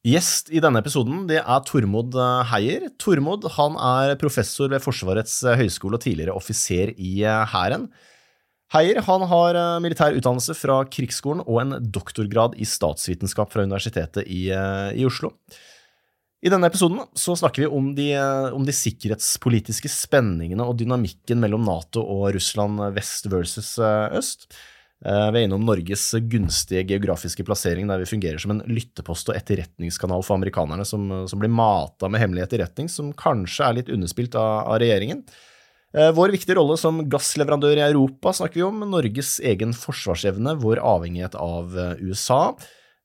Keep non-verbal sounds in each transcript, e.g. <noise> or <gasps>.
Gjest i denne episoden det er Tormod eh, Heier. Tormod han er professor ved Forsvarets eh, høgskole og tidligere offiser i eh, Hæren. Heier han har militær utdannelse fra Krigsskolen og en doktorgrad i statsvitenskap fra Universitetet i, i Oslo. I denne episoden så snakker vi om de, om de, sikkerhetspolitiske spenningene og dynamikken mellom Nato og Russland vest versus øst. Eh, vi er innom Norges gunstige geografiske plassering, der vi fungerer som en lyttepost og etterretningskanal for amerikanerne, som, som blir mata med hemmelig etterretning, som kanskje er litt underspilt av, av regjeringen. Eh, vår viktige rolle som gassleverandør i Europa snakker vi om, Norges egen forsvarsevne, vår avhengighet av eh, USA,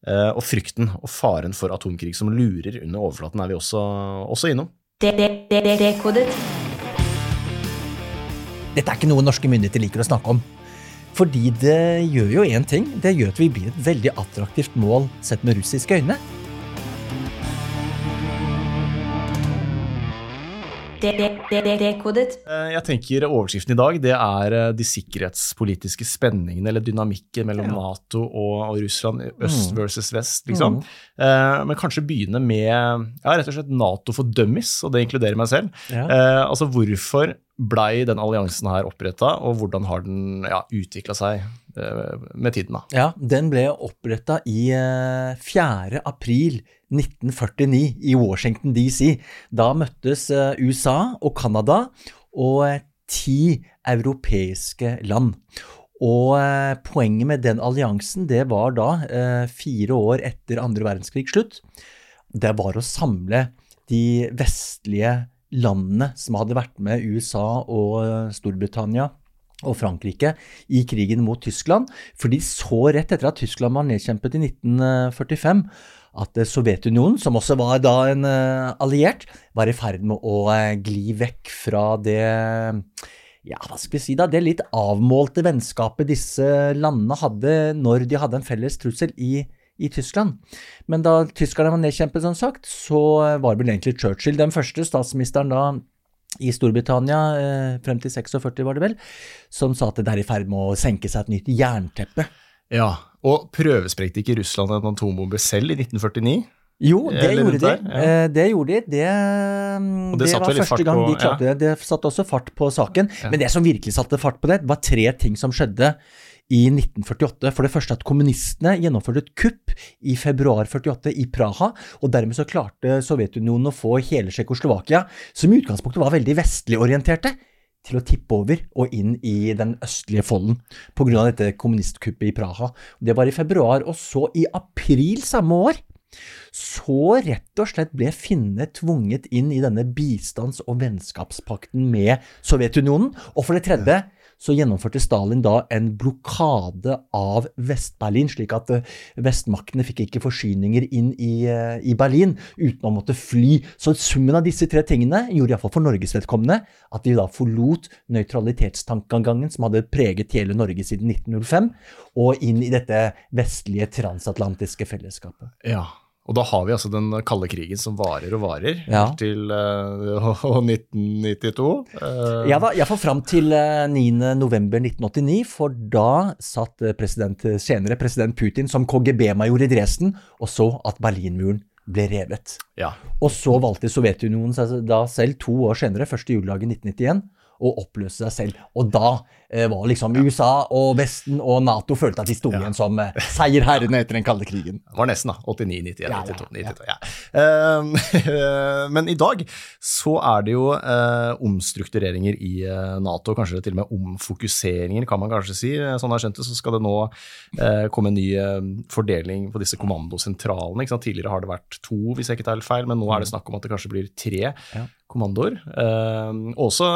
og frykten og faren for atomkrig som lurer under overflaten, er vi også, også innom. Dette er ikke noe norske myndigheter liker å snakke om. Fordi det gjør jo én ting. Det gjør at vi blir et veldig attraktivt mål sett med russiske øyne. Eh, jeg tenker Overskriften i dag det er eh, de sikkerhetspolitiske spenningene eller dynamikken mellom ja. Nato og, Russland, øst mm. versus vest. liksom. Mm. Men kanskje begynne med ja, rett og slett Nato for dummies, og det inkluderer meg selv. Ja. Altså Hvorfor blei den alliansen her oppretta, og hvordan har den ja, utvikla seg med tiden? da? Ja, Den ble oppretta i 4. april 1949 i Washington DC. Da møttes eh, USA og Canada og eh, ti europeiske land. Og eh, poenget med den alliansen, det var da, fire år etter andre verdenskrig slutt, det var å samle de vestlige landene som hadde vært med USA og Storbritannia og Frankrike i krigen mot Tyskland. For de så rett etter at Tyskland var nedkjempet i 1945, at eh, Sovjetunionen, som også var da en eh, alliert, var i ferd med å eh, gli vekk fra det ja, hva skal vi si da, det litt avmålte vennskapet disse landene hadde når de hadde en felles trussel i, i Tyskland. Men da tyskerne var nedkjempet, som sagt, så var vel egentlig Churchill den første statsministeren da i Storbritannia, frem til 46 var det vel, som sa at det er i ferd med å senke seg et nytt jernteppe. Ja, og prøvesprengte ikke Russland en atombombe selv i 1949? Jo, det gjorde de. Ja. Eh, det gjorde de. Det, det, det var første gang på, de klarte ja. det. Det satte også fart på saken. Ja. Men det som virkelig satte fart på det, var tre ting som skjedde i 1948. For det første at kommunistene gjennomførte et kupp i februar 48 i Praha. Og dermed så klarte Sovjetunionen å få hele Tsjekkoslovakia, som i utgangspunktet var veldig vestlig orienterte, til å tippe over og inn i den østlige folden pga. dette kommunistkuppet i Praha. Det var i februar. Og så, i april samme år, så rett og slett ble finnene tvunget inn i denne bistands- og vennskapspakten med Sovjetunionen. Og for det tredje så gjennomførte Stalin da en blokade av Vest-Berlin, slik at eh, vestmaktene fikk ikke forsyninger inn i, eh, i, Berlin uten å måtte fly. Så summen av disse tre tingene gjorde iallfall for Norges vedkommende at de da forlot nøytralitetstankegangen som hadde preget hele Norge siden 1905, og inn i dette vestlige transatlantiske fellesskapet. Ja, og da har vi altså den kalde krigen som varer og varer, ja. til uh, 1992. Uh, ja da, iallfall fram til uh, eh, 9.11.1989, for da satt president, senere president Putin som KGB-major i Dresden og så at Berlinmuren ble revet. Ja. Og så valgte Sovjetunionen seg da selv to år senere, første juledag i 1991, å oppløse seg selv. Og da eh, var liksom USA og Vesten og Nato følte at de sto igjen ja. som eh, seierherrene etter den kalde krigen. Det var nesten, da. 89, 91, ja, 92, 92. Ja. Uh, <laughs> men i dag så er det jo uh, omstruktureringer i uh, Nato, kanskje til og med omfokuseringer, kan man kanskje si. Sånn jeg har skjønt det, så skal det nå komme en ny fordeling på disse kommandosentralene. Tidligere har det vært to, hvis jeg ikke tar helt feil, men nå er det snakk om at det kanskje blir tre. Kommandoer. Eh, også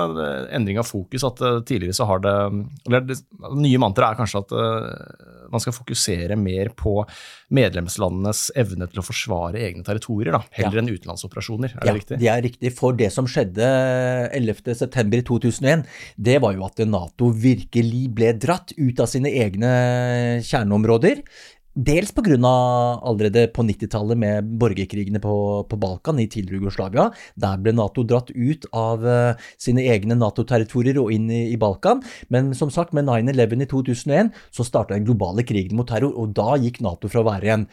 endring av fokus. at eh, Tidligere så har det eller Det nye mantraet er kanskje at eh, man skal fokusere mer på medlemslandenes evne til å forsvare egne territorier, da, heller ja. enn utenlandsoperasjoner. Er ja, det riktig? Det er riktig. For det som skjedde 11.9.2001, det var jo at Nato virkelig ble dratt ut av sine egne kjerneområder Dels pga. allerede på 90-tallet med borgerkrigene på, på, Balkan, i tidligere Jugoslavia. Der ble Nato dratt ut av uh, sine egne Nato-territorier og inn i, i, Balkan. Men som sagt, med 9-11 i 2001 så starta den globale krigen mot terror, og da gikk Nato fra å være en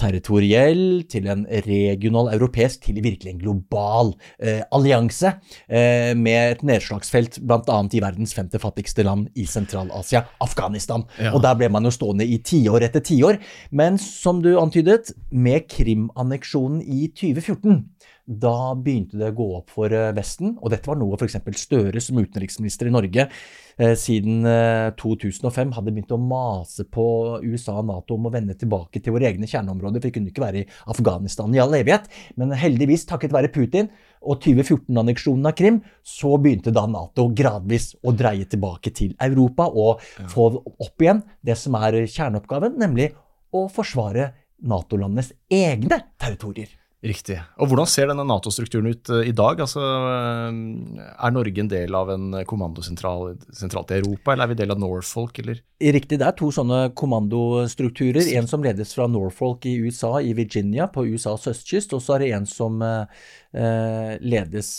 territoriell til en regional europeisk til virkelig en global uh, allianse uh, med et nedslagsfelt bl.a. i verdens femte fattigste land i Sentral-Asia, Afghanistan. Ja. Og der ble man jo stående i tiår etter tiår. Men som du antydet, med Krim-anneksjonen i 2014 da begynte det å gå opp for eh, Vesten, og dette var noe f.eks. Støre som utenriksminister i Norge eh, siden eh, 2005 hadde begynt å mase på USA og Nato om å vende tilbake til våre egne kjerneområder, for vi kunne ikke være i Afghanistan i all evighet. Men heldigvis, takket være Putin og 2014-anneksjonen av Krim, så begynte da Nato gradvis å dreie tilbake til Europa og få opp igjen det som er kjerneoppgaven, nemlig å forsvare Nato-landenes egne territorier. Riktig. Og Hvordan ser denne Nato-strukturen ut uh, i dag? Altså, uh, er Norge en del av en kommandosentral sentralt i Europa, eller er vi del av Norfolk? Eller? Riktig, det er to sånne kommandostrukturer. En som ledes fra Norfolk i USA, i Virginia, på USAs østkyst. Og så er det en som uh, ledes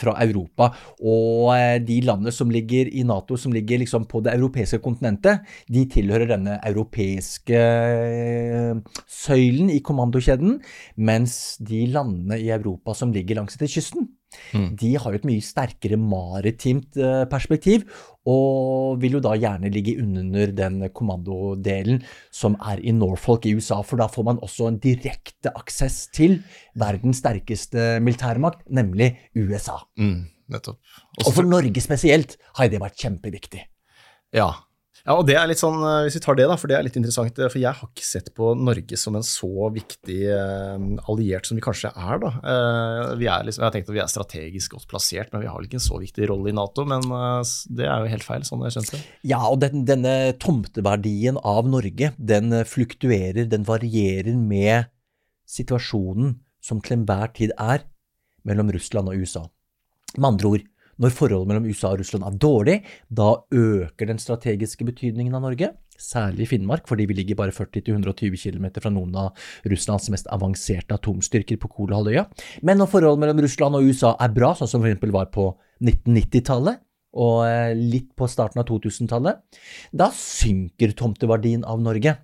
fra Europa. Og de landene som ligger i Nato, som ligger liksom på det europeiske kontinentet, de tilhører denne europeiske søylen i kommandokjeden. mens de landene i Europa som ligger langs etter kysten, mm. de har jo et mye sterkere maritimt eh, perspektiv, og vil jo da gjerne ligge under den kommandodelen som er i Norfolk i USA, for da får man også en direkte aksess til verdens sterkeste militærmakt, nemlig USA. Mm, nettopp. Også og for Norge spesielt har det vært kjempeviktig. Ja, ja, og det er litt sånn, eh, Hvis vi tar det, da, for det er litt interessant. Eh, for jeg har ikke sett på Norge som en så viktig uh, alliert som vi kanskje er. da. Vi er liksom, jeg har tenkt at vi er strategisk godt plassert, men vi har ikke en så viktig rolle i Nato. Men det er jo helt feil, sånn jeg skjønte Ja, og den, denne tomteverdien av Norge, den fluktuerer, den varierer med situasjonen som til enhver tid er mellom Russland og USA. Med andre ord, når forholdet mellom USA og Russland er dårlig, da øker den strategiske betydningen av Norge, særlig i Finnmark, fordi vi ligger bare 40-120 km fra noen av Russlands mest avanserte atomstyrker på Kolahalvøya. Men når forholdet mellom Russland og USA er bra, sånn som f.eks. var på 1990-tallet, og eh, litt på starten av 2000-tallet, da synker tomteverdien av Norge.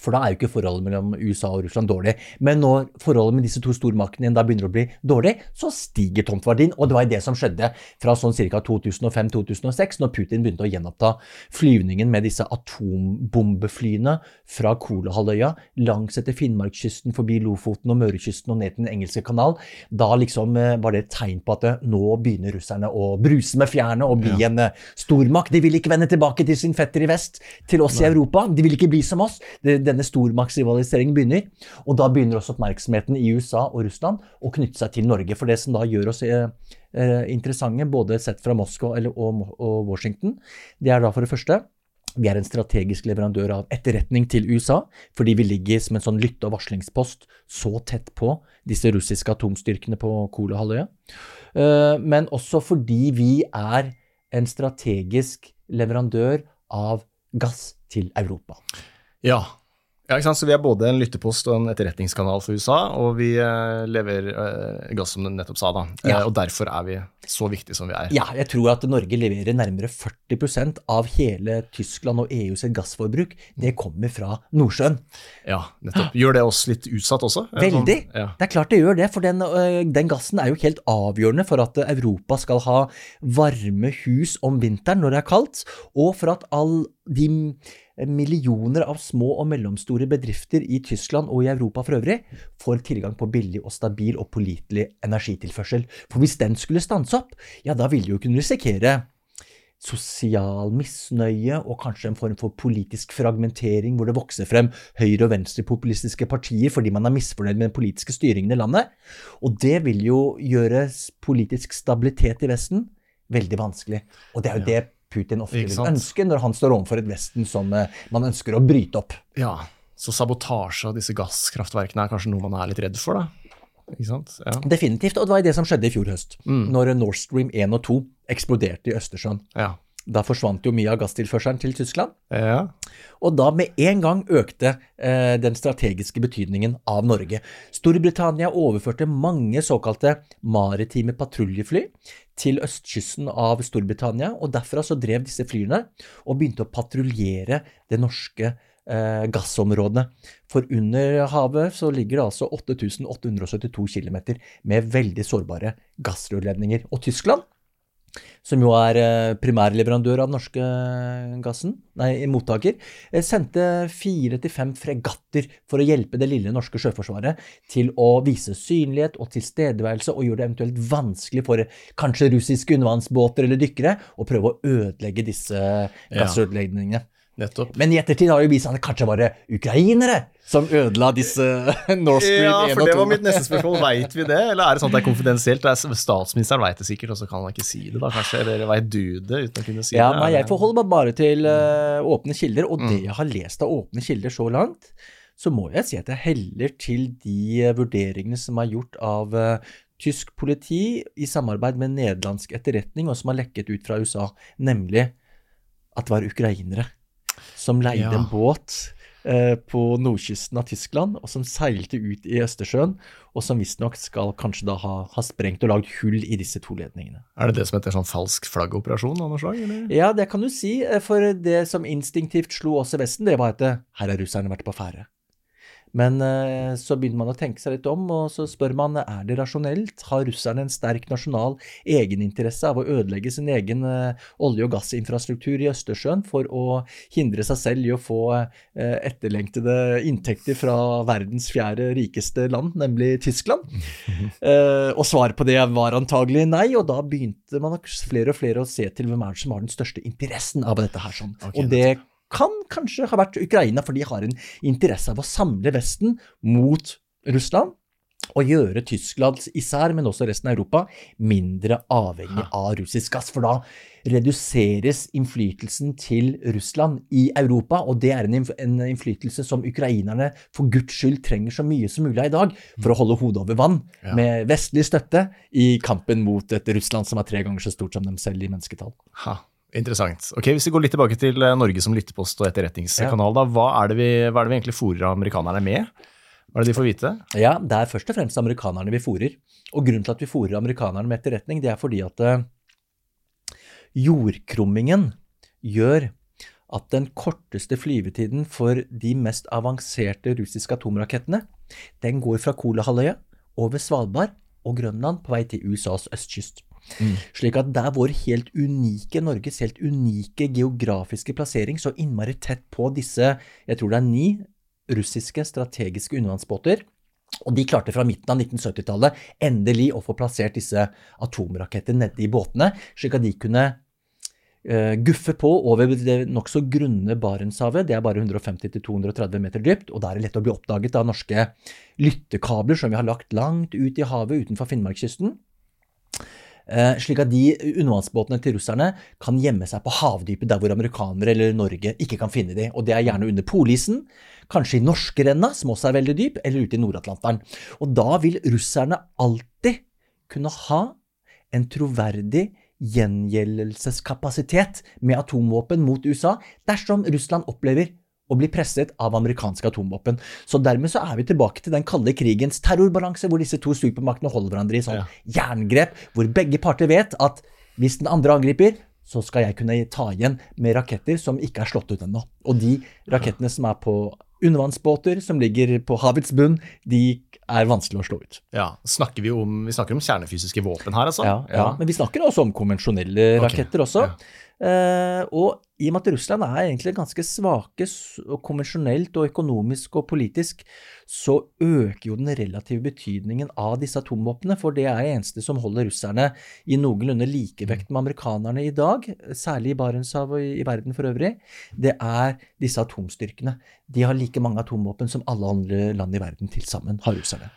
For da er jo ikke forholdet mellom USA og Russland dårlig. Men når forholdet med disse to stormaktene da begynner å bli dårlig, så stiger tomtverdien. Og det var det som skjedde fra sånn ca. 2005-2006, når Putin begynte å gjenoppta flyvningen med disse atombombeflyene fra Kolahalvøya langs etter Finnmarkskysten, forbi Lofoten og Mørekysten og ned til Den engelske kanal. Da liksom eh, var det et tegn på at eh, nå begynner russerne å bruse med fjærene og bli ja. en uh, stormakt. De vil ikke vende tilbake til sin fetter i vest, til oss Nei. i Europa. De vil ikke bli som oss. Det, det denne stormaktsrivaliseringen begynner. Og da begynner også oppmerksomheten i USA og Russland å knytte seg til Norge. For det som da gjør oss eh, eh interessante, både sett fra Moskva og, og Washington, det er da for det første vi er en strategisk leverandør av etterretning til USA, fordi vi ligger som en sånn lytte- og varslingspost så tett på disse russiske atomstyrkene på Kolahalvøya. Eh, men også fordi vi er en strategisk leverandør av gass til Europa. Ja, ja, ikke sant? Så Vi er både en lyttepost og en etterretningskanal for USA, og vi lever eh, gass, som du nettopp sa. da. Ja. Eh, og Derfor er vi så viktige som vi er. Ja, jeg tror at Norge leverer nærmere 40% av hele Tyskland og EUs gassforbruk. Det kommer fra Nordsjøen. Ja, nettopp. Gjør det oss litt utsatt også? Veldig. Ja. Det er klart det gjør det, for den, den, gassen er jo helt avgjørende for at Europa skal ha varme hus om vinteren når det er kaldt, og for at all de millioner av små og mellomstore bedrifter i Tyskland og i Europa for øvrig får tilgang på billig og stabil og pålitelig energitilførsel. For hvis den skulle stanse opp, ja, da ville vi jo kunne risikere sosial misnøye og kanskje en form for politisk fragmentering hvor det vokser frem høyre- og venstrepopulistiske partier fordi man er misfornøyd med den politiske styringen i landet. Og det vil jo gjøre politisk stabilitet i Vesten veldig vanskelig. Og det er jo det Putin ofte vil ønske når han står overfor et Vesten som eh, man ønsker å bryte opp. Ja, så sabotasje av disse gasskraftverkene er kanskje noe man er litt redd for, da? Ikke sant? Ja. Definitivt, og det var det som skjedde i fjor høst. Mm. Når Nord Stream 1 og 2 eksploderte i Østersjøen. Ja. Da forsvant jo mye av gasstilførselen til Tyskland. Ja. Og da med en gang økte eh, den strategiske betydningen av Norge. Storbritannia overførte mange såkalte maritime patruljefly til østkysten av Storbritannia, og derfra så drev disse flyene og begynte å patruljere det norske eh, gassområdet. For under havet så ligger det altså 8872 km med veldig sårbare gassrørledninger. Og Tyskland som jo er eh, primærleverandør av den norske gassen, nei, mottaker, eh, sendte fire til fem fregatter for å hjelpe det lille norske sjøforsvaret til å vise synlighet og tilstedeværelse, og gjøre det eventuelt vanskelig for kanskje russiske undervannsbåter eller dykkere å prøve å ødelegge disse gassrørledningene. Nettopp. Men i ettertid har jo vist at det kanskje var det ukrainere som ødela disse <laughs> North Stream 1 Ja, og 2. for det var mitt neste spørsmål. Veit vi det, eller er det sånn at det er konfidensielt? Er- Statsministeren veit det sikkert, og så kan han ikke si det, da kanskje? Eller veit du det uten å kunne si Ja, det? nei, jeg forholder meg bare til uh, åpne kilder, og det Mm. jeg har lest av åpne kilder så langt, så må jeg si at jeg heller til de eh, vurderingene som er gjort av uh, tysk politi i samarbeid med nederlandsk etterretning, og som har lekket ut fra USA, nemlig at det var ukrainere som leide Ja. en båt på nordkysten av Tyskland, og som seilte ut i Østersjøen, og som visstnok skal kanskje da ha, ha sprengt og lagd hull i disse to ledningene. Er det det som heter sånn falsk flaggoperasjon av noe slag? Eller? Ja, det kan du si, eh, for det som instinktivt slo oss i Vesten, det var at eh, her har russerne vært på ferde. Men eh, så begynner man å tenke seg litt om, og så spør man er det rasjonelt. Har russerne en sterk nasjonal egeninteresse av å ødelegge sin egen eh, olje- og gassinfrastruktur i Østersjøen for å hindre seg selv i å få eh, etterlengtede inntekter fra verdens fjerde rikeste land, nemlig Tyskland? <laughs> Eh, og svaret på det var antagelig nei, og da begynte man flere og flere å se til hvem er det som har den største interessen av dette her. Sånn. Og det kan kanskje ha vært Ukraina, for de har en interesse av å samle Vesten mot Russland. Og gjøre Tyskland især, men også resten av Europa, mindre avhengig av russisk gass. For da reduseres innflytelsen til Russland i Europa, og det er en, innflytelse som ukrainerne for guds skyld trenger så mye som mulig av i dag for å holde hodet over vann Ja. med vestlig støtte i kampen mot et Russland som er tre ganger så stort som dem selv i mennesketall. Ha, interessant. Ok, Hvis vi går litt tilbake til eh, Norge som lyttepost og etterretningskanal, da, hva er, det vi, hva er det vi egentlig fòrer amerikanerne med? Hva er det de får vite? Ja, det er først og fremst amerikanerne vi fòrer. Og grunnen til at vi fòrer amerikanerne med etterretning, det er fordi at eh, jordkrummingen gjør at den korteste flyvetiden for de mest avanserte russiske atomrakettene, den går fra Kolahalvøya over Svalbard og Grønland på vei til USAs østkyst. Mm. Slik at det er vår helt unike, Norges helt unike geografiske plassering så innmari tett på disse, jeg tror det er ni russiske strategiske undervannsbåter. Og de klarte fra midten av 1970-tallet endelig å få plassert disse atomraketter nede i båtene, slik at de kunne guffe på over det nokså grunne Barentshavet. Det er bare 150-230 meter dypt, og da er det lett å bli oppdaget av norske lyttekabler som vi har lagt langt ut i havet utenfor Finnmarkskysten. Eh, slik at de undervannsbåtene til russerne kan gjemme seg på havdypet der hvor amerikanere eller Norge ikke kan finne dem. Og det er gjerne under polisen, kanskje i norskerenna, som også er veldig dyp, eller ute i Nord-Atlanteren. Og da vil russerne alltid kunne ha en troverdig gjengjeldelseskapasitet med atomvåpen mot USA dersom Russland opplever å bli presset av amerikanske atomvåpen. Så dermed så er vi tilbake til den kalde krigens terrorbalanse, hvor disse to supermaktene holder hverandre i sånn Ja. jerngrep, hvor begge parter vet at hvis den andre angriper, så skal jeg kunne ta igjen med raketter som ikke er slått ut ennå. Og de rakettene som er på undervannsbåter som ligger på havets bunn, de er vanskelig å slå ut. Ja, snakker vi, om, vi snakker om kjernefysiske våpen her, altså? Ja, ja. Men vi snakker også om konvensjonelle Ok, raketter også. ja. Eh, og i og med at Russland er egentlig ganske svake og konvensjonelt og økonomisk og politisk, så øker jo den relative betydningen av disse atomvåpnene, for det er det eneste som holder russerne i noenlunde likevekt med amerikanerne i dag, særlig i Barentshavet og i, i verden for øvrig, det er disse atomstyrkene. De har like mange atomvåpen som alle andre land i verden til sammen har russerne.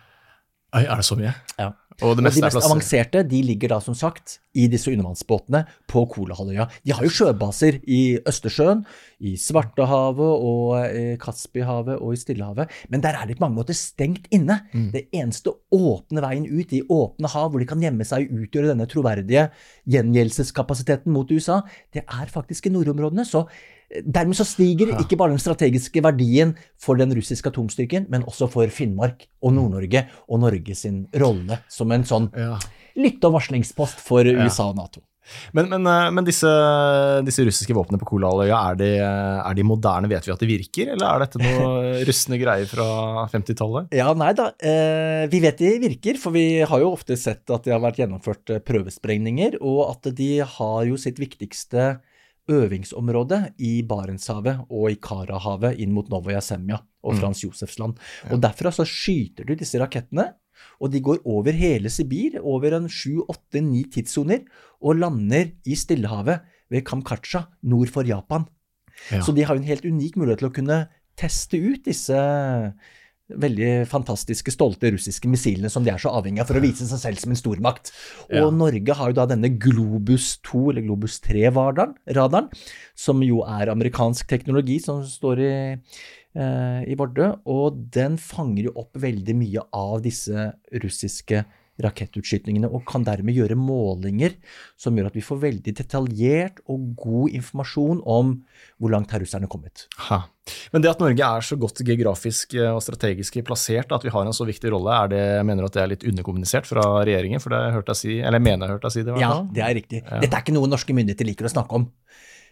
Oi, er det så mye? Ja. Og Og de mest avanserte de ligger da som sagt i disse undervannsbåtene på Kolahalvøya. De har jo sjøbaser i Østersjøen, i Svartehavet og i Kaspihavet og i Stillehavet, men der er de på mange måter stengt inne. Mm. Det eneste åpne veien ut i åpne hav, hvor de kan gjemme seg og utgjøre denne troverdige gjengjeldelseskapasiteten mot USA, det er faktisk i nordområdene. Så eh, dermed så stiger ikke bare den strategiske verdien for den russiske atomstyrken, men også for Finnmark og Nord-Norge og Norge sin rolle som en sånn ja. lytte- og varslingspost for USA og Nato. Men, men, eh, men disse, disse russiske våpnene på Kolahalvøya, er, de, er de moderne? Vet vi at de virker, eller er dette noe <laughs> rustne greier fra 50-tallet? Ja, nei da. Eh, vi vet de virker, for vi har jo ofte sett at det har vært gjennomført eh, prøvesprengninger, og at de har jo sitt viktigste øvingsområde i Barentshavet og i Karahavet inn mot Novoja Semja og Mm. Frans Josefs land. Og derfra så skyter du disse rakettene, og de går over hele Sibir, over en sju, åtte, ni tidssoner, og lander i Stillehavet ved Kamkatsja nord for Japan. Ja. Så de har en helt unik mulighet til å kunne teste ut disse veldig fantastiske, stolte russiske missilene som de er så avhengig av for å vise seg selv som en stormakt. Og Ja. Norge har jo da denne Globus 2, eller Globus 3-radaren, som jo er amerikansk teknologi som står i, eh, i Vardø, og den fanger jo opp veldig mye av disse russiske rakettutskytningene, og kan dermed gjøre målinger som gjør at vi får veldig detaljert og god informasjon om hvor langt har russerne kommet. Ha. Men det at Norge er så godt geografisk eh, og strategisk plassert, at vi har en så viktig rolle, er det, mener du at det er litt underkommunisert fra regjeringen? For det har jeg hørt deg si, eller jeg mener jeg har hørt deg si det. Ja, det er riktig. Ja. Dette er ikke noe norske myndigheter liker å snakke om.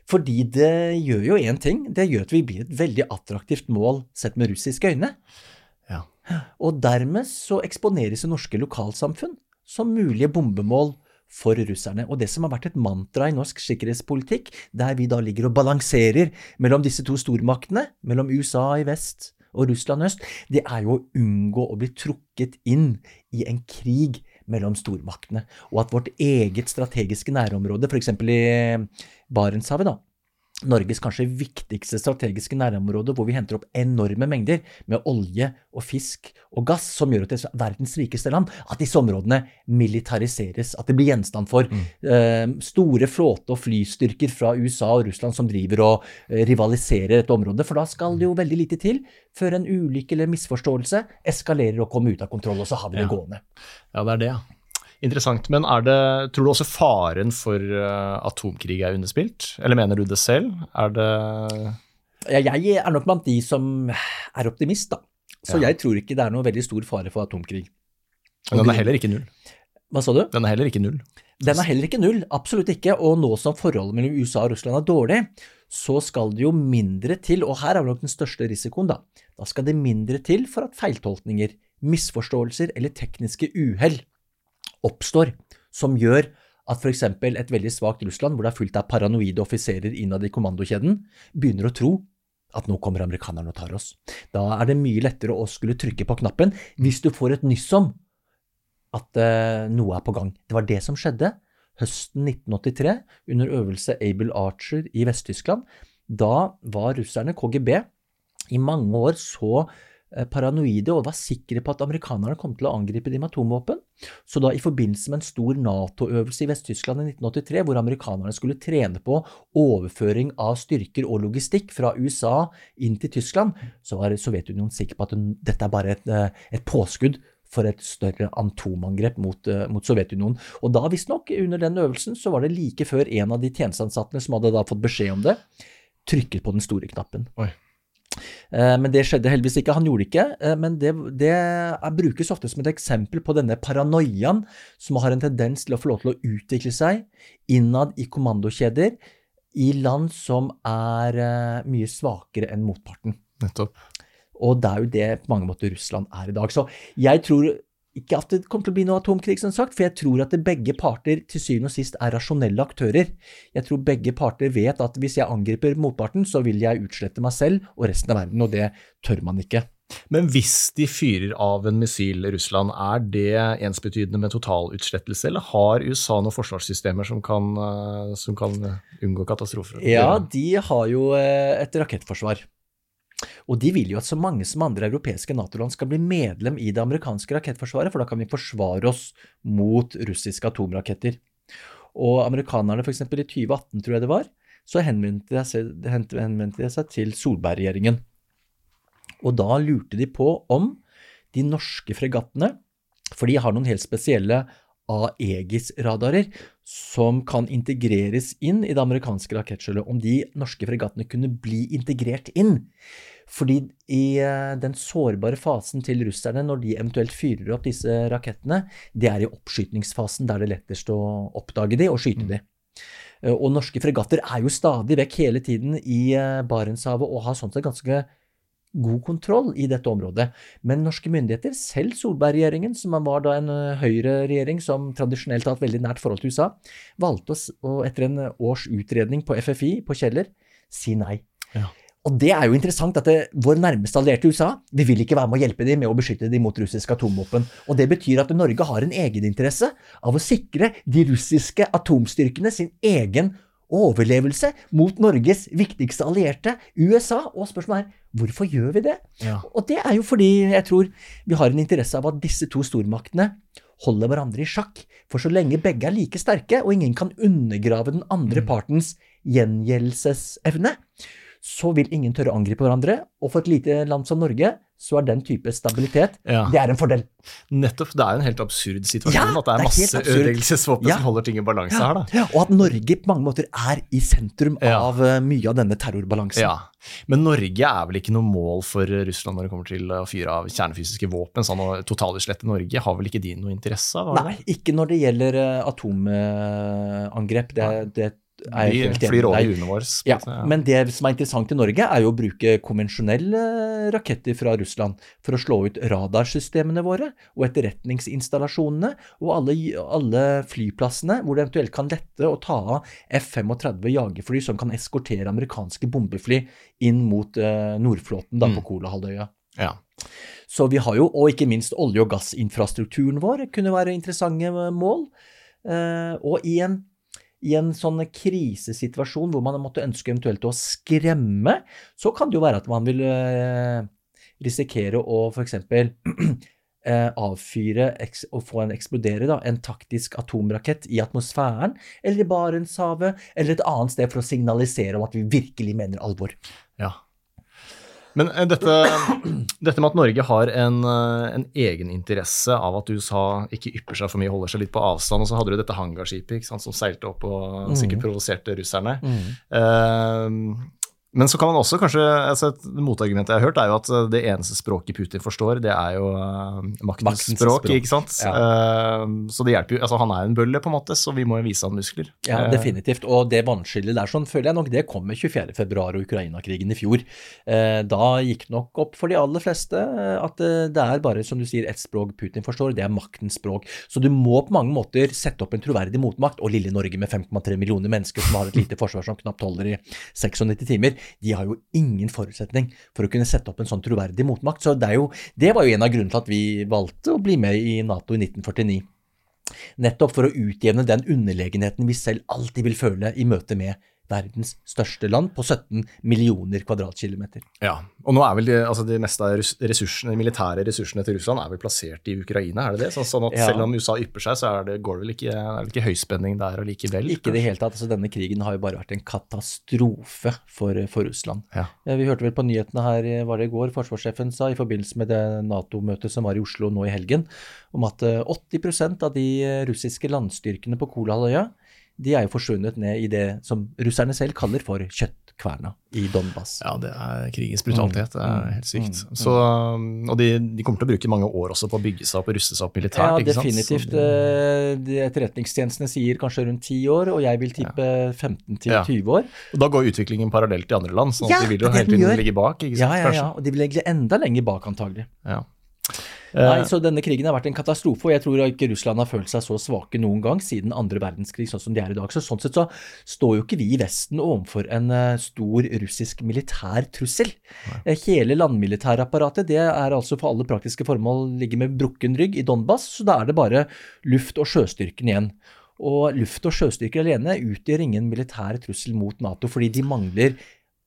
Fordi det gjør jo én ting, det gjør at vi blir et veldig attraktivt mål sett med russiske øyne. Og dermed så eksponeres det norske lokalsamfunn som mulige bombemål for russerne. Og det som har vært et mantra i norsk sikkerhetspolitikk, der vi da ligger og balanserer mellom disse to stormaktene, mellom USA i vest og Russland øst, det er jo å unngå å bli trukket inn i en krig mellom stormaktene, og at vårt eget strategiske nærområde, f.eks. i Barentshavet, da, Norges kanskje viktigste strategiske nærområde, hvor vi henter opp enorme mengder med olje og fisk og gass, som gjør at det er verdens rikeste land, at disse områdene militariseres. At det blir gjenstand for eh, store flåte- og flystyrker fra USA og Russland som driver og eh, rivaliserer dette området. For da skal det jo veldig lite til før en ulykke eller misforståelse eskalerer og kommer ut av kontroll, og så har vi det Ja. gående. Ja, det er det, ja. Interessant. Men er det, tror du også faren for eh, atomkrig er underspilt? Eller mener du det selv? Er det jeg er nok blant de som er optimist, da. Så Ja. jeg tror ikke det er noe veldig stor fare for atomkrig. Men den er heller ikke null. Hva sa du? Den er heller ikke null. Den er heller ikke null, absolutt ikke. Og nå som forholdet mellom USA og Russland er dårlig, så skal det jo mindre til, og her er nok den største risikoen, da. Da skal det mindre til for at feiltolkninger, misforståelser eller tekniske uhell oppstår, som gjør at f.eks. et veldig svakt Russland, hvor det er fullt av paranoide offiserer innad i kommandokjeden, begynner å tro at nå kommer amerikanerne og tar oss. Da er det mye lettere å skulle trykke på knappen hvis du får et nyss om at uh, noe er på gang. Det var det som skjedde høsten 1983 under øvelse Able Archer i Vest-Tyskland. Da var russerne, KGB, i mange år så paranoide og var sikre på at amerikanerne kom til å angripe dem med atomvåpen. Så da i forbindelse med en stor Nato-øvelse i Vest-Tyskland i 1983, hvor amerikanerne skulle trene på overføring av styrker og logistikk fra USA inn til Tyskland, så var Sovjetunionen sikker på at dette er bare et, eh, et påskudd for et større atomangrep mot, eh, mot Sovjetunionen. Og da visstnok, under den øvelsen, så var det like før en av de tjenesteansatte som hadde da fått beskjed om det, trykket på den store knappen. Oi. Eh, Men det skjedde heldigvis ikke. Han gjorde det ikke, eh, men det, det brukes ofte som et eksempel på denne paranoiaen som har en tendens til å få lov til å utvikle seg innad i kommandokjeder i land som er eh, mye svakere enn motparten. Nettopp. Og det er jo det på mange måter Russland er i dag. Så jeg tror ikke at det kommer til å bli noe atomkrig, som sagt, for jeg tror at begge parter til syvende og sist er rasjonelle aktører. Jeg tror begge parter vet at hvis jeg angriper motparten, så vil jeg utslette meg selv og resten av verden, og det tør man ikke. Men hvis de fyrer av en missil, Russland, er det ensbetydende med totalutslettelse, eller har USA noen forsvarssystemer som kan, eh, som kan unngå katastrofer? Ja, de har jo eh, et rakettforsvar. Og de vil jo at så mange som andre europeiske Nato-land skal bli medlem i det amerikanske rakettforsvaret, for da kan vi forsvare oss mot russiske atomraketter. Og amerikanerne f.eks. i 2018, tror jeg det var, så henvendte de seg, til Solberg-regjeringen. Og da lurte de på om de norske fregattene, for de har noen helt spesielle Aegis-radarer som kan integreres inn i det amerikanske rakettskjoldet, om de norske fregattene kunne bli integrert inn. Fordi i eh, den sårbare fasen til russerne, når de eventuelt fyrer opp disse rakettene, det er i oppskytningsfasen der det er lettest å oppdage de og skyte de. Eh, og norske fregatter er jo stadig vekk hele tiden i eh, Barentshavet og har sånn sett ganske god kontroll i dette området. Men norske myndigheter, selv Solberg-regjeringen, som var da en høyreregjering som tradisjonelt har hatt veldig nært forhold til USA, valgte å, etter en års utredning på FFI på Kjeller, si nei. Ja. Og det er jo interessant at det, vår nærmeste allierte USA vi vil ikke være med å hjelpe dem med å beskytte dem mot russiske atomvåpen. Og det betyr at Norge har en egeninteresse av å sikre de russiske atomstyrkene sin egen overlevelse mot Norges viktigste allierte, USA. Og spørsmålet er hvorfor gjør vi det? Ja. Og det er jo fordi jeg tror vi har en interesse av at disse to stormaktene holder hverandre i sjakk. For så lenge begge er like sterke, og ingen kan undergrave den andre mm. partens gjengjeldelsesevne, så vil ingen tørre å angripe hverandre. Og for et lite land som Norge så er den type stabilitet ja. det er en fordel. Nettopp. Det er jo en helt absurd situasjon ja, at det er, det er masse ødeleggelsesvåpen ja. som holder ting i balanse her. da. Og at Norge på mange måter er i sentrum av uh, mye av denne terrorbalansen. Ja. Men Norge er vel ikke noe mål for Russland når det kommer til å fyre av kjernefysiske våpen? sånn å totaluslette Norge, har vel ikke de noe interesse av? Nei, ikke når det gjelder uh, atomangrep. Det, det vi flyr over jordene våre. Ja, men det som er interessant i Norge, er jo å bruke konvensjonelle raketter fra Russland for å slå ut radarsystemene våre og etterretningsinstallasjonene og alle, alle flyplassene hvor det eventuelt kan lette å ta av F-35 jagerfly som kan eskortere amerikanske bombefly inn mot uh, Nordflåten da, på mm. Kolahalvøya. Ja. Så vi har jo, og ikke minst olje- og gassinfrastrukturen vår kunne være interessante mål. Uh, og i en i en sånn krisesituasjon hvor man måtte ønske eventuelt å skremme, så kan det jo være at man vil eh, risikere å f.eks. <clears throat> Eh, avfyre og få en eksplodere da, en taktisk atomrakett i atmosfæren eller i Barentshavet eller et annet sted for å signalisere om at vi virkelig mener alvor. Ja, men eh, dette, dette, med at Norge har en, eh, en egeninteresse av at USA ikke ypper seg for mye, holder seg litt på avstand. Og så hadde du dette hangarskipet som seilte opp og sikkert mm. provoserte russerne. Mm. Uh, men så kan man også kanskje, altså Et motargument jeg har hørt, er jo at eh, det eneste språket Putin forstår, det er jo uh, maktens, språk, ikke sant? Ja. Uh, så det hjelper jo, altså Han er en bølle, på en måte, så vi må jo vise han muskler. Ja, definitivt. Og det vannskillet der sånn, føler jeg nok det kom med 24.2 og Ukraina-krigen i fjor. Uh, da gikk nok opp for de aller fleste at det er bare, som du sier, ett språk Putin forstår, det er maktens språk. Så du må på mange måter sette opp en troverdig motmakt. Og lille Norge med 5,3 millioner mennesker som har et lite forsvar som knapt holder i 96 timer de har jo ingen forutsetning for å kunne sette opp en sånn troverdig motmakt. Så det, jo, det var jo en av grunnene til at vi valgte å bli med i Nato i 1949. Nettopp for å utjevne den underlegenheten vi selv alltid vil føle i møte med verdens største land på 17 millioner kvadratkilometer. Ja, og nå er vel de, altså de neste ressursene, de militære ressursene til Russland er vel plassert i Ukraina, er det det? Så, sånn at ja. selv om USA ypper seg, så er det, går det vel ikke, er det ikke høyspenning der allikevel? Ikke i det hele tatt. altså Denne krigen har jo bare vært en katastrofe for, for Russland. Ja. Vi hørte vel på nyhetene her, var det i går, forsvarssjefen sa i forbindelse med det Nato-møtet som var i Oslo nå i helgen, om at 80 eh, av de russiske landstyrkene på Kolahalvøya de er jo forsvunnet ned i det som russerne selv kaller for kjøttkverna i Donbas. Ja, det er krigens brutalitet. Det er mm. helt sykt. Mm. Så, og de, de, kommer til å bruke mange år også på å bygge seg opp og ruste seg opp militært. Ja, definitivt. Så, eh, de etterretningstjenestene sier kanskje rundt 10 år, og jeg vil tippe ja. 15 20 år. Og Da går utviklingen parallelt i andre land, så ja, de vil jo hele tiden ligge bak. Ikke sant? Ja, ja, ja, og de vil ligge enda lenger bak, antagelig. Ja. Nei, så denne krigen har vært en katastrofe, og jeg tror ikke Russland har følt seg så svake noen gang siden andre verdenskrig, sånn som de er i dag. Så Sånn sett så står jo ikke vi i Vesten overfor en uh, stor russisk militær trussel. Nei. Eh, hele landmilitærapparatet det er altså for alle praktiske formål ligger med brukken rygg i Donbas, så da er det bare luft- og sjøstyrken igjen. Og luft- og sjøstyrker alene utgjør ingen militær trussel mot Nato, fordi de mangler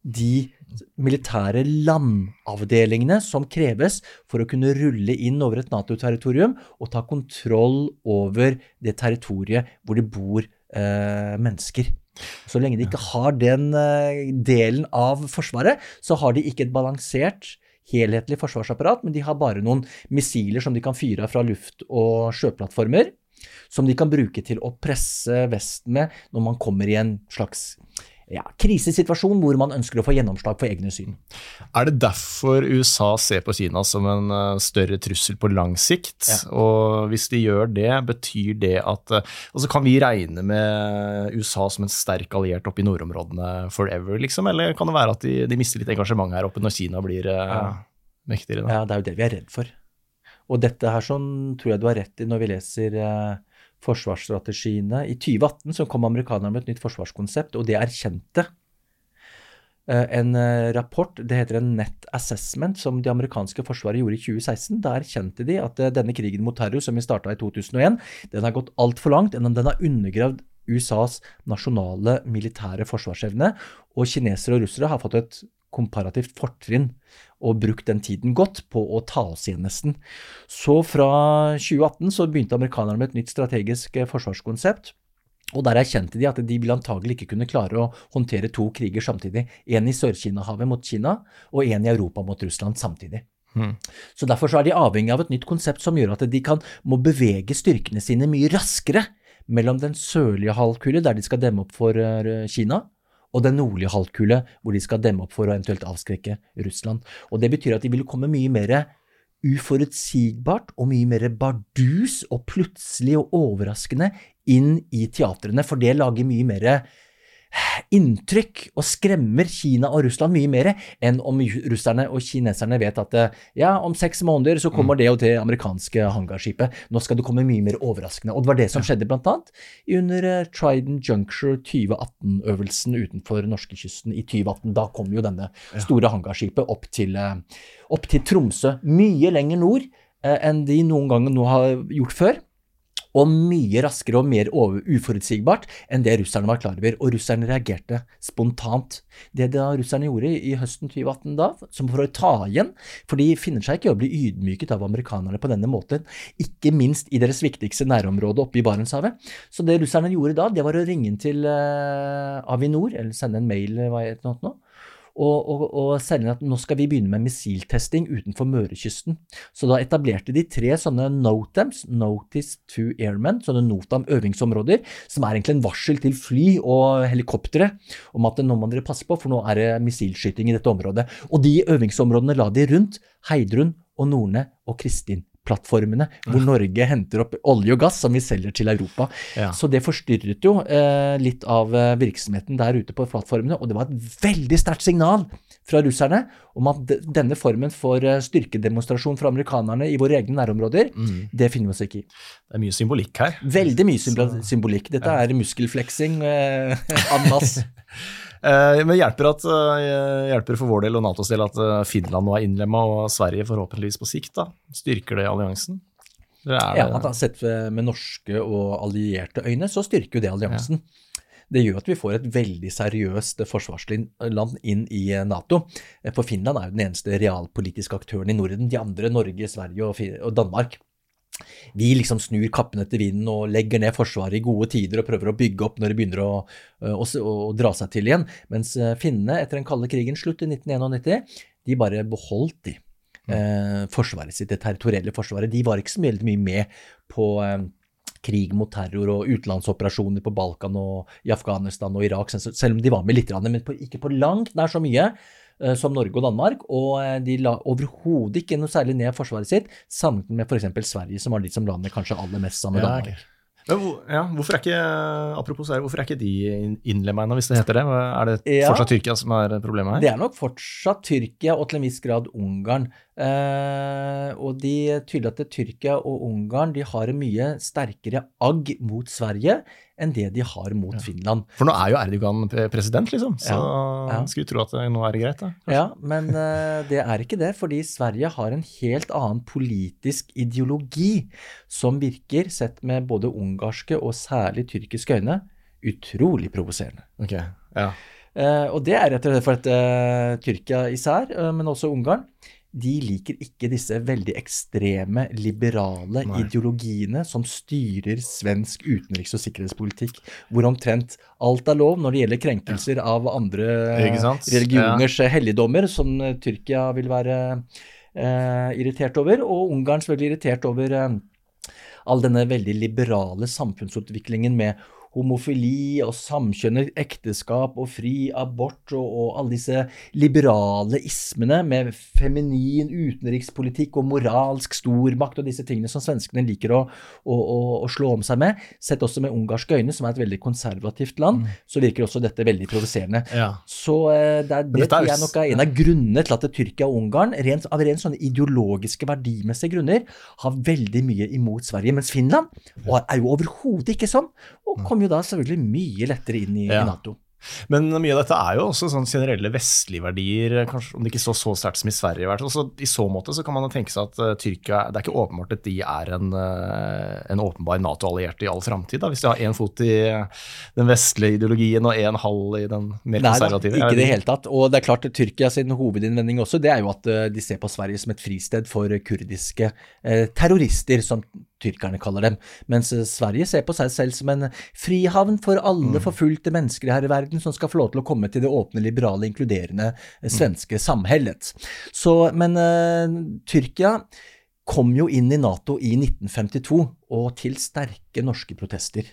de militære landavdelingene som kreves for å kunne rulle inn over et Nato-territorium og ta kontroll over det territoriet hvor det bor eh, mennesker. Så lenge de ikke har den eh, delen av Forsvaret, så har de ikke et balansert, helhetlig forsvarsapparat, men de har bare noen missiler som de kan fyre av fra luft- og sjøplattformer, som de kan bruke til å presse Vesten med når man kommer i en slags ja, krisesituasjon hvor man ønsker å få gjennomslag for egne syn. Er det derfor USA ser på Kina som en uh, større trussel på lang sikt? Ja. Og hvis de gjør det, betyr det at uh, Altså kan vi regne med USA som en sterk alliert oppe i nordområdene forever, liksom? Eller kan det være at de, de mister litt engasjement her oppe når Kina blir uh, Ja. mektigere? Da? Ja, det er jo det vi er redd for. Og dette her sånn tror jeg du har rett i når vi leser eh, forsvarsstrategiene. I 2018 så kom amerikanerne med et nytt forsvarskonsept, og det erkjente eh, en eh, rapport, det heter en Net Assessment, som det amerikanske forsvaret gjorde i 2016. Da erkjente de at eh, denne krigen mot terror, som vi starta i 2001, den har gått altfor langt. Den har undergravd USAs nasjonale militære forsvarsevne, og kinesere og russere har fått et komparativt fortrinn og brukt den tiden godt på å ta oss igjen, nesten. Så fra 2018 så begynte amerikanerne med et nytt strategisk eh, forsvarskonsept. Og der erkjente de at de ville antagelig ikke kunne klare å håndtere to kriger samtidig. En i Sør-Kina-havet mot Kina, og en i Europa mot Russland samtidig. Mm. Så Derfor så er de avhengig av et nytt konsept som gjør at de kan, må bevege styrkene sine mye raskere mellom den sørlige halvkule, der de skal demme opp for eh, Kina, og den nordlige halvkule, hvor de skal demme opp for å eventuelt avskrekke Russland. Og Det betyr at de vil komme mye mer uforutsigbart og mye mer bardus og plutselig og overraskende inn i teatrene, for det lager mye mer inntrykk og skremmer Kina og Russland mye mer enn om russerne og kineserne vet at eh, ja, om seks måneder så kommer det og det amerikanske hangarskipet. Nå skal det komme mye mer overraskende. Og det var det som skjedde annet under eh, Trident Juncture 2018-øvelsen utenfor norskekysten i 2018. Da kom jo denne store hangarskipet opp til, eh, opp til Tromsø, mye lenger nord enn de noen gang nå har gjort før. Og mye raskere og mer uforutsigbart enn det russerne var klar over. Og russerne reagerte spontant. Det da russerne gjorde i, i høsten 2018 da, som for å ta igjen, for de finner seg ikke i å bli ydmyket av amerikanerne på denne måten, ikke minst i deres viktigste nærområde oppe i Barentshavet. Så det russerne gjorde da, det var å ringe inn til eh, Avinor, eller sende en mail, hva heter det nå, og, og, og særlig at nå skal vi begynne med missiltesting utenfor Mørekysten. Så da etablerte de tre sånne NOTAMs, Notice to Airmen, sånne NOTAM-øvingsområder, som er egentlig en varsel til fly og helikoptre om at nå må dere passe på, for nå er det missilskyting i dette området. Og de øvingsområdene la de rundt Heidrun og Norne og Kristin plattformene, hvor Norge henter opp olje og gass som vi selger til Europa. Ja. Så det forstyrret jo eh, litt av eh, virksomheten der ute på plattformene, og det var et veldig sterkt signal fra russerne om at denne formen for eh, styrkedemonstrasjon fra amerikanerne i våre egne nærområder, det finner vi oss ikke i. Det er mye symbolikk her. Veldig mye symbolikk. Dette er muskelfleksing eh, <laughs> en masse. <laughs> Eh, men hjelper, at, eh, hjelper for vår del og Natos del at eh, Finland nå er innlemma, og Sverige forhåpentligvis på sikt? da? Styrker det alliansen? Det Ja, da, Sett med norske og allierte øyne, så styrker jo det alliansen. Det gjør at vi får et veldig seriøst forsvarsland inn i Nato. For Finland er jo den eneste realpolitiske aktøren i Norden. De andre, Norge, Sverige og Danmark, vi liksom snur kappen etter vinden og legger ned Forsvaret i gode tider og prøver å bygge opp når det begynner å, å, å dra seg til igjen. Mens finnene, etter den kalde krigen slutt i 1991, de bare beholdt de. Eh, forsvaret sitt, det territorielle forsvaret. De var ikke så veldig mye med på eh, krig mot terror og utenlandsoperasjoner på Balkan og i Afghanistan og Irak, selv om de var med litt, men på, ikke på langt nær så mye som Norge og Danmark. Og eh, de la overhodet ikke noe særlig ned forsvaret sitt, sammenlignet med f.eks. Sverige, som var de som la ned kanskje aller mest sammen med Ja, Danmark. Men hvor, ja, hvorfor er ikke apropos her, hvorfor er ikke de innlemma ennå, hvis det heter det? Er det Ja. fortsatt Tyrkia som er problemet her? Det er nok fortsatt Tyrkia og til en viss grad Ungarn. Eh, og de tydelig at Tyrkia og Ungarn de har en mye sterkere agg mot Sverige enn det de har mot Finland. For nå er jo Erdogan president, liksom, så Ja. skulle tro at nå er det greit. da. Ja, men uh, det er ikke det, fordi Sverige har en helt annen politisk ideologi som virker, sett med både ungarske og særlig tyrkiske øyne, utrolig provoserende. Okay. ja. Uh, og det er rett og slett for at uh, Tyrkia især, eh, men også Ungarn, de liker ikke disse veldig ekstreme, liberale Nei. ideologiene som styrer svensk utenriks- og sikkerhetspolitikk, hvor omtrent alt er lov når det gjelder krenkelser av andre religioners ja. religioners helligdommer, som eh, Tyrkia vil være eh, irritert over, og Ungarn selvfølgelig irritert over eh, all denne veldig liberale samfunnsutviklingen med homofili og samkjønnet ekteskap og fri abort og, og alle disse liberale ismene med feminin utenrikspolitikk og moralsk stormakt og disse tingene som svenskene liker å, å, å, å slå om seg med. Sett også med ungarske øyne, som er et veldig konservativt land, så virker også dette veldig provoserende. Ja. Så eh, det, er, det tror jeg nok er en av grunnene til at Tyrkia og Ungarn, rent, av rent sånne ideologiske, verdimessige grunner, har veldig mye imot Sverige. Mens Finland er jo overhodet ikke sånn, og kommer jo da selvfølgelig mye lettere inn i, Ja. i Nato. Men mye av dette er jo også sånn generelle vestlige verdier, kanskje om det ikke står så sterkt som i Sverige. hvert fall. Så I så måte så kan man tenke seg at uh, Tyrkia Det er ikke åpenbart at de er en, uh, en åpenbar Nato-alliert i all framtid, hvis de har én fot i den vestlige ideologien og en halv i den mer konservative. Nei ikke i det hele tatt. Og det er klart Tyrkia sin hovedinnvending også, det er jo at eh, de ser på Sverige som et fristed for kurdiske terrorister, som tyrkerne kaller dem. Mens eh, Sverige ser på seg selv som en frihavn for alle forfulgte mennesker her i verden som skal få lov til å komme til det åpne, liberale, inkluderende eh, svenske samhellet. Så, men uh, Tyrkia kom jo inn i Nato i 1952, og til sterke norske protester.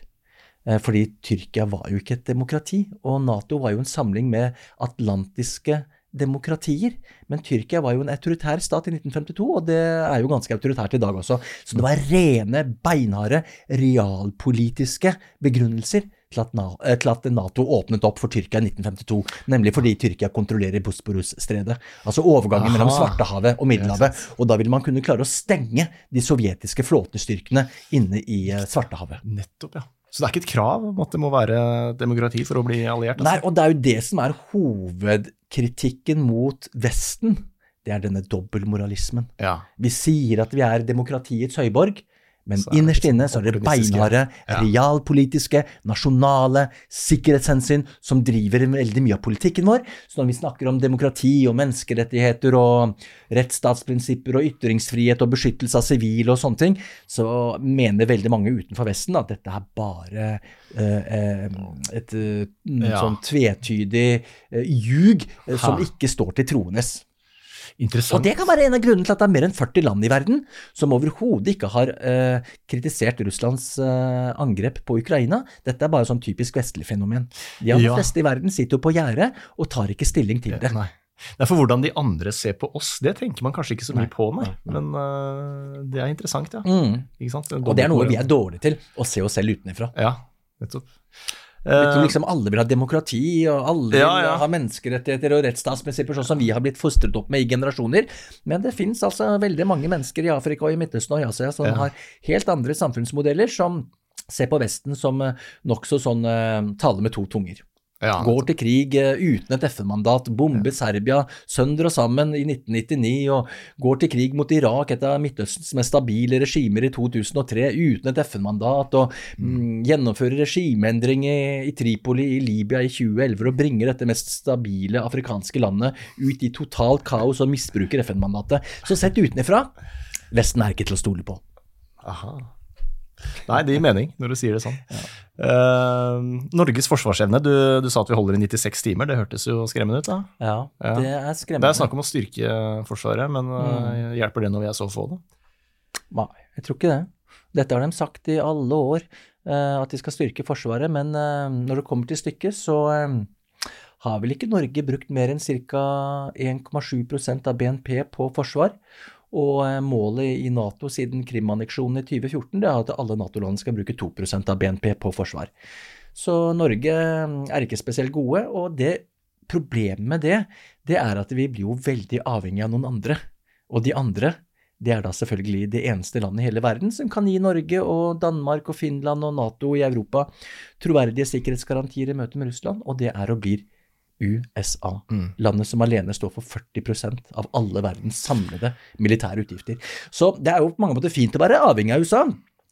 Fordi Tyrkia var jo ikke et demokrati, og Nato var jo en samling med atlantiske demokratier. Men Tyrkia var jo en autoritær stat i 1952, og det er jo ganske autoritært i dag også. Så det var rene, beinharde, realpolitiske begrunnelser til at, eh, Nato åpnet opp for Tyrkia i 1952. Nemlig fordi Tyrkia kontrollerer Bosporus-stredet. Altså overgangen mellom Svartehavet og Middelhavet. Og da ville man kunne klare å stenge de sovjetiske flåtestyrkene inne i eh, Svartehavet. Nettopp, ja. Så det er ikke et krav om at det må være demokrati for å bli alliert? Nei, Altså. og det er jo det som er hovedkritikken mot Vesten. Det er denne dobbeltmoralismen. Ja. Vi sier at vi er demokratiets høyborg, men er innerst liksom inne så er det beinharde, Ja. realpolitiske, nasjonale sikkerhetshensyn som driver veldig mye av politikken vår. Så når vi snakker om demokrati og menneskerettigheter og rettsstatsprinsipper og ytringsfrihet og beskyttelse av sivile og sånne ting, så mener veldig mange utenfor Vesten at dette er bare eh, eh, et eh, Ja. sånn tvetydig eh, ljug eh, som ikke står til troendes. Og det kan være en av grunnene til at det er mer enn 40 land i verden som overhodet ikke har eh, kritisert Russlands eh, angrep på Ukraina. Dette er bare sånn typisk vestlig fenomen. De aller Ja. fleste i verden sitter jo på gjerdet og tar ikke stilling til det. Nei. Nei, for hvordan de andre ser på oss, det tenker man kanskje ikke så mye på, nei. Men uh, det er interessant, ja. Mm. Og det er noe vi er dårlige til, å se oss selv utenfra. Ja, nettopp. Tror Eh, liksom alle vil ha demokrati, og alle Ja, vil ha menneskerettigheter og rettsstatsprinsipper, sånn som vi har blitt fostret opp med i generasjoner. Men det finnes altså veldig mange mennesker i Afrika og i Midtøsten og i Asia som Ja. har helt andre samfunnsmodeller, som ser på Vesten som eh, nokså sånn eh, tale med to tunger. Ja, Går til krig eh, uten et FN-mandat, bomber Serbia sønder og sammen i 1999, og går til krig mot Irak, et av Midtøstens mest stabile regimer i 2003, uten et FN-mandat, og mm, gjennomfører regimeendring i, i Tripoli i Libya i 2011 og bringer dette mest stabile afrikanske landet ut i totalt kaos og misbruker FN-mandatet. Så sett utenfra, Vesten er ikke til å stole på. Aha. Nei, det gir mening <laughs> når du sier det sånn. Eh, Norges forsvarsevne, du, du sa at vi holder i 96 timer, det hørtes jo skremmende ut da? Ja, Ja. det er skremmende. Det er snakk om å styrke Forsvaret, men eh, hjelper det når vi er så få, da? Nei, jeg tror ikke det. Dette har de sagt i alle år, uh, at de skal styrke Forsvaret, men når det kommer til stykket, så har vel ikke Norge brukt mer enn ca. 1,7% av BNP på forsvar. Og eh, målet i Nato siden Krim-anneksjonen i 2014 det er at alle Nato-land skal bruke 2% av BNP på forsvar. Så Norge eh, er ikke spesielt gode, og det problemet med det, det er at vi blir jo veldig avhengig av noen andre. Og de andre, det er da selvfølgelig det eneste landet i hele verden som kan gi Norge og Danmark og Finland og Nato i Europa troverdige sikkerhetsgarantier i møte med Russland, og det er og blir USA. Mm. Landet som alene står for 40% av alle verdens samlede militære utgifter. Så det er jo på mange måter fint å være avhengig av USA.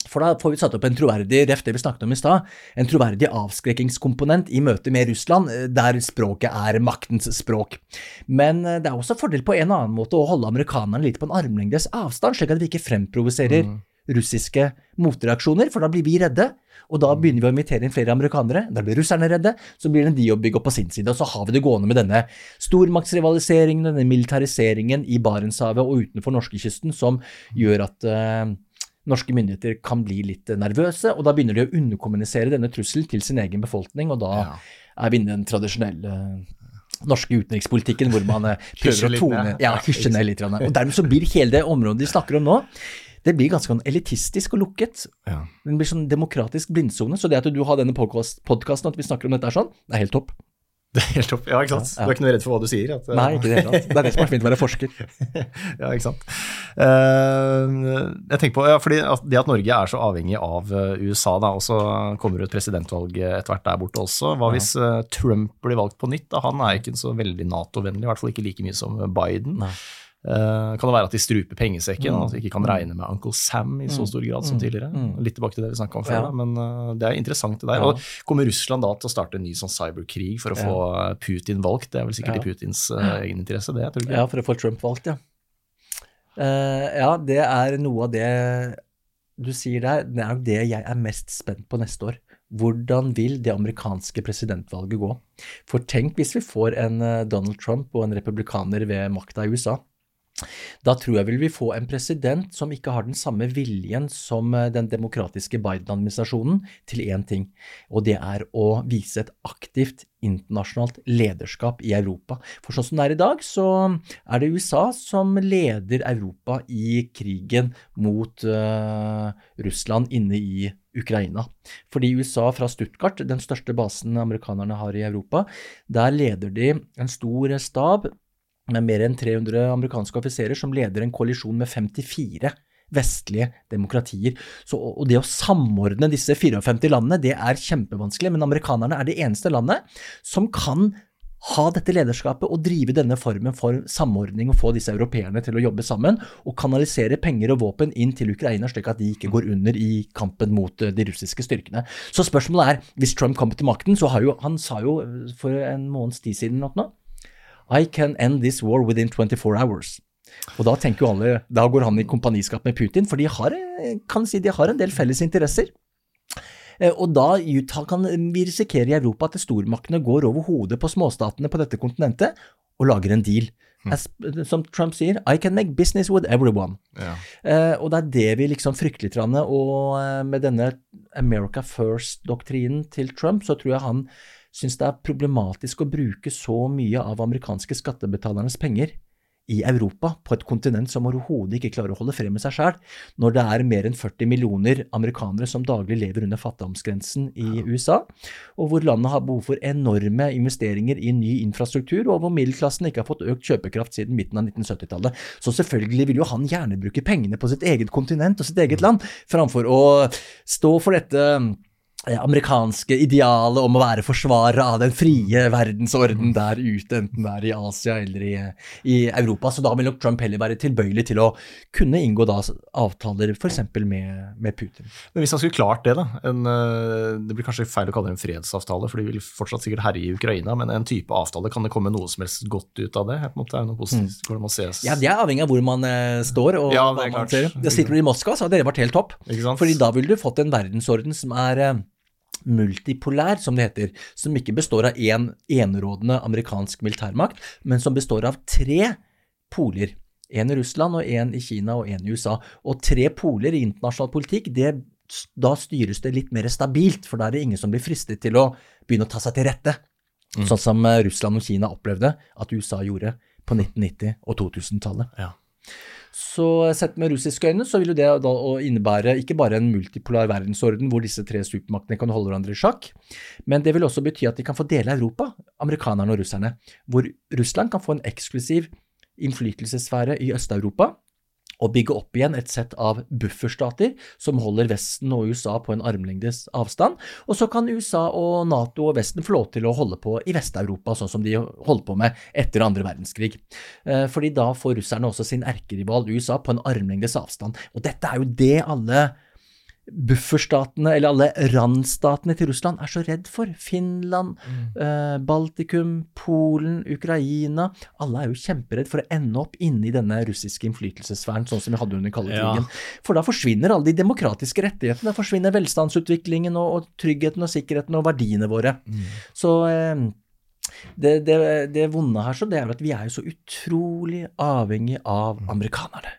For da får vi satt opp en troverdig ref det vi snakket om i sted, en troverdig avskrekkingskomponent i møte med Russland, eh, der språket er maktens språk. Men eh, det er også fordel på en annen måte å holde amerikanerne litt på en armlengdes avstand, slik at vi ikke fremprovoserer mm. russiske motreaksjoner, for da blir vi redde. Og da begynner vi å invitere inn flere amerikanere. Da blir russerne redde. Så blir det de å bygge opp på sin side. Og så har vi det gående med denne stormaktsrivaliseringen, denne militariseringen i Barentshavet og utenfor norskekysten, som gjør at uh, norske myndigheter kan bli litt nervøse, og da begynner de å underkommunisere denne trusselen til sin egen befolkning, og da ja. er vi inne i den tradisjonelle norske utenrikspolitikken hvor man eh, prøver å tone ja, hysje ned litt. Og dermed så blir hele det området de snakker om nå, det blir ganske sånn elitistisk og lukket. Ja. Det blir sånn demokratisk blindsone. Så det at du har denne podkasten, at vi snakker om dette er sånn, det er helt topp. <laughs> Det er helt topp. Ja, ikke sant. Ja, ja. Du er ikke noe redd for hva du sier? At, Nei, ikke det hele tatt. Det er det som er fint å være forsker. <laughs> ja, ikke sant. Uh, jeg tenker på, ja, fordi Det at Norge er så avhengig av uh, USA, da, og så kommer det et presidentvalg etter hvert der borte også. Hva hvis uh, Trump blir valgt på nytt? Da? Han er ikke så veldig Nato-vennlig, i hvert fall ikke like mye som Biden. Nei. Uh, kan det være at de struper pengesekken, mm. at ikke kan regne med Uncle Sam i så mm. stor grad som mm. tidligere? Mm. Litt tilbake til det vi snakka om før, ja. men uh, det er interessant det der. Og Kommer Russland da til å starte en ny sånn cyberkrig for å få Putin valgt? Det er vel sikkert i Putins uh, egen interesse, det? tror jeg. Ja, for å få Trump valgt, ja. ja, det er noe av det du sier der. Det er det jeg er mest spent på neste år. Hvordan vil det amerikanske presidentvalget gå? For tenk hvis vi får en Donald Trump og en republikaner ved makta i USA. Da tror jeg vil vi få en president som ikke har den samme viljen som eh, den demokratiske Biden-administrasjonen til én ting, og det er å vise et aktivt internasjonalt lederskap i Europa. For sånn som det er i dag, så er det USA som leder Europa i krigen mot uh, Russland inne i Ukraina. Fordi USA fra Stuttgart, den største basen amerikanerne har i Europa, der leder de en stor stab med mer enn 300 amerikanske offiserer som leder en koalisjon med 54 vestlige demokratier. Så, og det å samordne disse 54 landene, det er kjempevanskelig, men amerikanerne er det eneste landet som kan ha dette lederskapet og drive denne formen for samordning og få disse europeerne til å jobbe sammen og kanalisere penger og våpen inn til Ukraina, slik at de ikke går under i kampen mot eh, de russiske styrkene. Så spørsmålet er, hvis Trump kommer til makten, så har jo Han sa jo for en måneds tid siden nå i can end this war within 24 hours. Og da tenker jo alle, da går han i kompaniskap med Putin, for de har, kan si, de har en del felles interesser. Eh, og da kan vi risikere i Europa at stormaktene går over hodet på småstatene på dette kontinentet og lager en deal. Hmm. As, som Trump sier, I can make business with everyone. Ja. Uh, og det er det vi liksom frykter litt. Og uh, med denne America First-doktrinen til Trump, så tror jeg han syns det er problematisk å bruke så mye av amerikanske skattebetalernes penger i Europa, på et kontinent som overhodet ikke klarer å holde frem med seg sjøl, når det er mer enn 40 millioner amerikanere som daglig lever under fattigdomsgrensen i. USA, og hvor landet har behov for enorme investeringer i ny infrastruktur, og hvor middelklassen ikke har fått økt kjøpekraft siden midten av 1970-tallet. Så selvfølgelig vil jo han gjerne bruke pengene på sitt eget kontinent og sitt eget land, framfor å stå for dette amerikanske idealet om å være forsvarer av den frie verdensorden der ute, enten det er i Asia eller i, i, Europa. Så da vil nok Trump heller være tilbøyelig til å kunne inngå da avtaler f.eks. Med, med Putin. Men hvis han skulle klart det, da en, eh, Det blir kanskje feil å kalle det en fredsavtale, for de vil fortsatt sikkert herje i Ukraina, men en type avtale, kan det komme noe som helst godt ut av det? På en måte, er det noe positivt, Hvordan man ses? Ja, Det er avhengig av hvor man uh, står. og ja, det er klart. Det sitter du i Moskva, så hadde det vært helt topp. Fordi da ville du fått en verdensorden som er multipolær, som det heter, som ikke består av én en enerådende amerikansk militærmakt, men som består av tre poler. En i Russland, og en i Kina og en i USA. Og tre poler i internasjonal politikk, det, da styres det litt mer stabilt, for da er det ingen som blir fristet til å begynne å ta seg til rette. Mm. Sånn som eh, Russland og Kina opplevde at USA gjorde på 1990- og 2000-tallet. Ja. Så sett med russiske øyne så vil jo det da innebære ikke bare en multipolar verdensorden hvor disse tre supermaktene kan holde hverandre i sjakk, men det vil også bety at de kan få dele Europa, amerikanerne og russerne, hvor Russland kan få en eksklusiv innflytelsessfære i Øst-Europa, å bygge opp igjen et sett av bufferstater som holder Vesten og USA på en armlengdes avstand. Og så kan USA og Nato og Vesten få lov til å holde på i Vest-Europa, sånn som de holdt på med etter andre verdenskrig. Eh, fordi da får russerne også sin erkerival USA på en armlengdes avstand. Og dette er jo det alle bufferstatene, eller alle randstatene til Russland, er så redd for. Finland, Mm. eh, Baltikum, Polen, Ukraina. Alle er jo kjemperedd for å ende opp inne i denne russiske innflytelsessfæren, sånn som vi hadde under kalde Ja. For da forsvinner alle de demokratiske rettighetene. Da forsvinner velstandsutviklingen og, og tryggheten og sikkerheten og verdiene våre. Mm. Så eh, det, det, det vonde her så det er at vi er jo så utrolig avhengig av amerikanerne.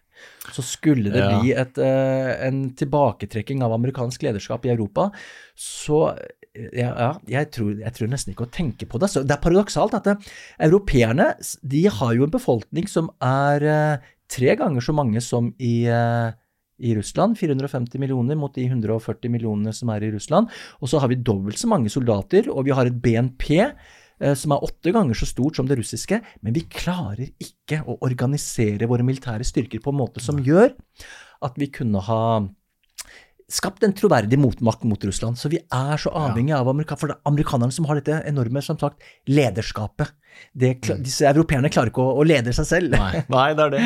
Så skulle det bli et, eh, en tilbaketrekking av amerikansk lederskap i Europa, så eh, ja, ja jeg, tror, jeg tror nesten ikke å tenke på det. Så det er paradoksalt at det, europeerne de har jo en befolkning som er eh, tre ganger så mange som i eh, i Russland, 450 millioner mot de 140 millionene som er i Russland. Og så har vi dobbelt så mange soldater, og vi har et BNP eh, som er åtte ganger så stort som det russiske, men vi klarer ikke å organisere våre militære styrker på en måte som gjør at vi kunne ha skapt en troverdig motmakt mot Russland. Så vi er så avhengig av amerikanerne, for det er amerikanerne som har dette enorme som sagt, lederskapet. Det, disse europeerne klarer ikke å, å lede seg selv. Nei, <laughs> nei, det er det.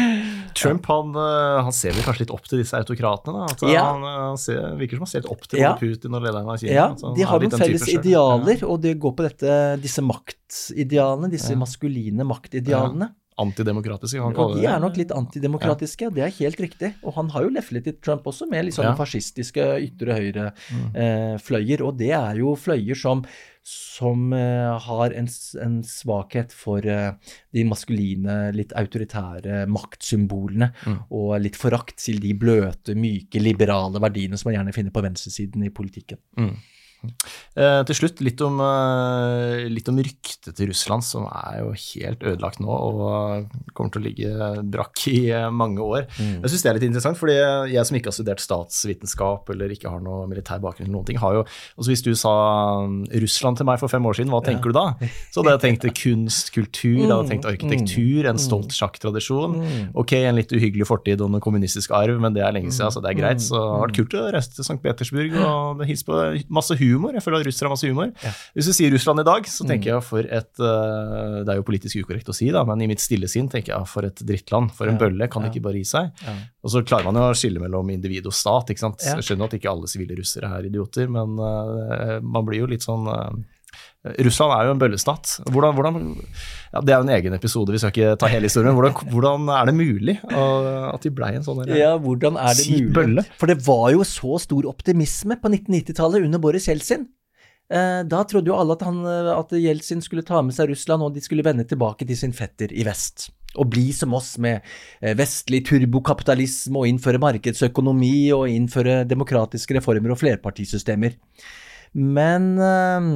Trump han, eh, han ser vel kanskje litt opp til disse autokratene. Da. Altså, Ja. Han han ser, virker som han ser litt opp til Ja. Putin og lederen av Kina. Ja, At de har noen felles idealer, idealer, og det går på dette, disse maktidealene, disse Ja. maskuline maktidealene. Ja. Antidemokratiske, kan man kalle det. de er nok litt antidemokratiske, det er helt riktig. Og han har jo leflet i Trump også med litt sånne Ja. fascistiske ytre høyre Mm. eh, og det er jo fløyer som, som eh, har en, en svakhet for eh, de maskuline, litt autoritære maktsymbolene, Mm. og litt forakt til de bløte, myke, liberale verdiene som man gjerne finner på venstresiden i politikken. Mm. Eh, til slutt litt om, eh, litt om ryktet til Russland, som er jo helt ødelagt nå og kommer til å ligge brakk i eh, mange år. Mm. Jeg syns det er litt interessant, fordi jeg som ikke har studert statsvitenskap eller ikke har noe militær bakgrunn, eller noen ting, har jo altså Hvis du sa mm, Russland til meg for fem år siden, hva tenker du da? Så hadde jeg tenkt kunst, kultur, jeg hadde tenkt arkitektur, en stolt sjakktradisjon. Mm. Ok, en litt uhyggelig fortid og en kommunistisk arv, men det er lenge siden, så det er greit. Så det har vært kult å reise til St. Petersburg og <gasps> hilse på masse humor. Jeg føler at russere har masse humor. Ja. Hvis du sier Russland i dag, så tenker jeg for et eh, Det er jo politisk ukorrekt å si, da, men i mitt stille sinn tenker jeg for et drittland. For en bølle kan ikke bare gi seg. Og så klarer man jo å skille mellom individ og stat. ikke sant? Jeg skjønner at ikke alle sivile russere er idioter, men eh, man blir jo litt sånn eh, Russland er jo en bøllestat. Hvordan, hvordan, ja, det er jo en egen episode, vi skal ikke ta hele historien. Hvordan, hvordan er det mulig at de blei en sånn Ja, hvordan er det mulig? bølle. For det var jo så stor optimisme på 1990-tallet under Boris Jeltsin. Eh, Da trodde jo alle at, han, at Jeltsin skulle ta med seg Russland, og de skulle vende tilbake til sin fetter i vest. Og bli som oss med eh, vestlig turbokapitalisme og innføre markedsøkonomi og innføre demokratiske reformer og flerpartisystemer. Men eh,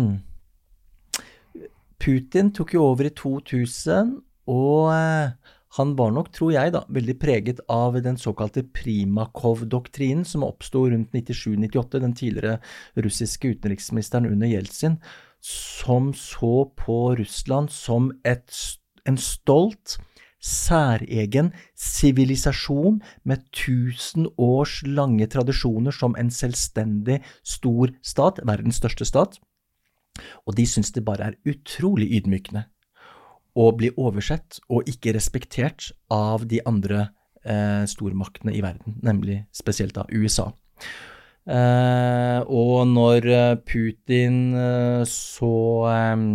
Putin tok jo over i 2000, og eh, han var nok, tror jeg, da, veldig preget av den såkalte Primakov-doktrinen som oppsto rundt 97-98, den tidligere russiske utenriksministeren under Jeltsin, som så på Russland som et, en stolt, særegen sivilisasjon med tusen års lange tradisjoner som en selvstendig stor stat, verdens største stat. Og de syns det bare er utrolig ydmykende å bli oversett og ikke respektert av de andre eh, stormaktene i verden, nemlig spesielt da USA. Eh, og når eh, Putin eh, så eh,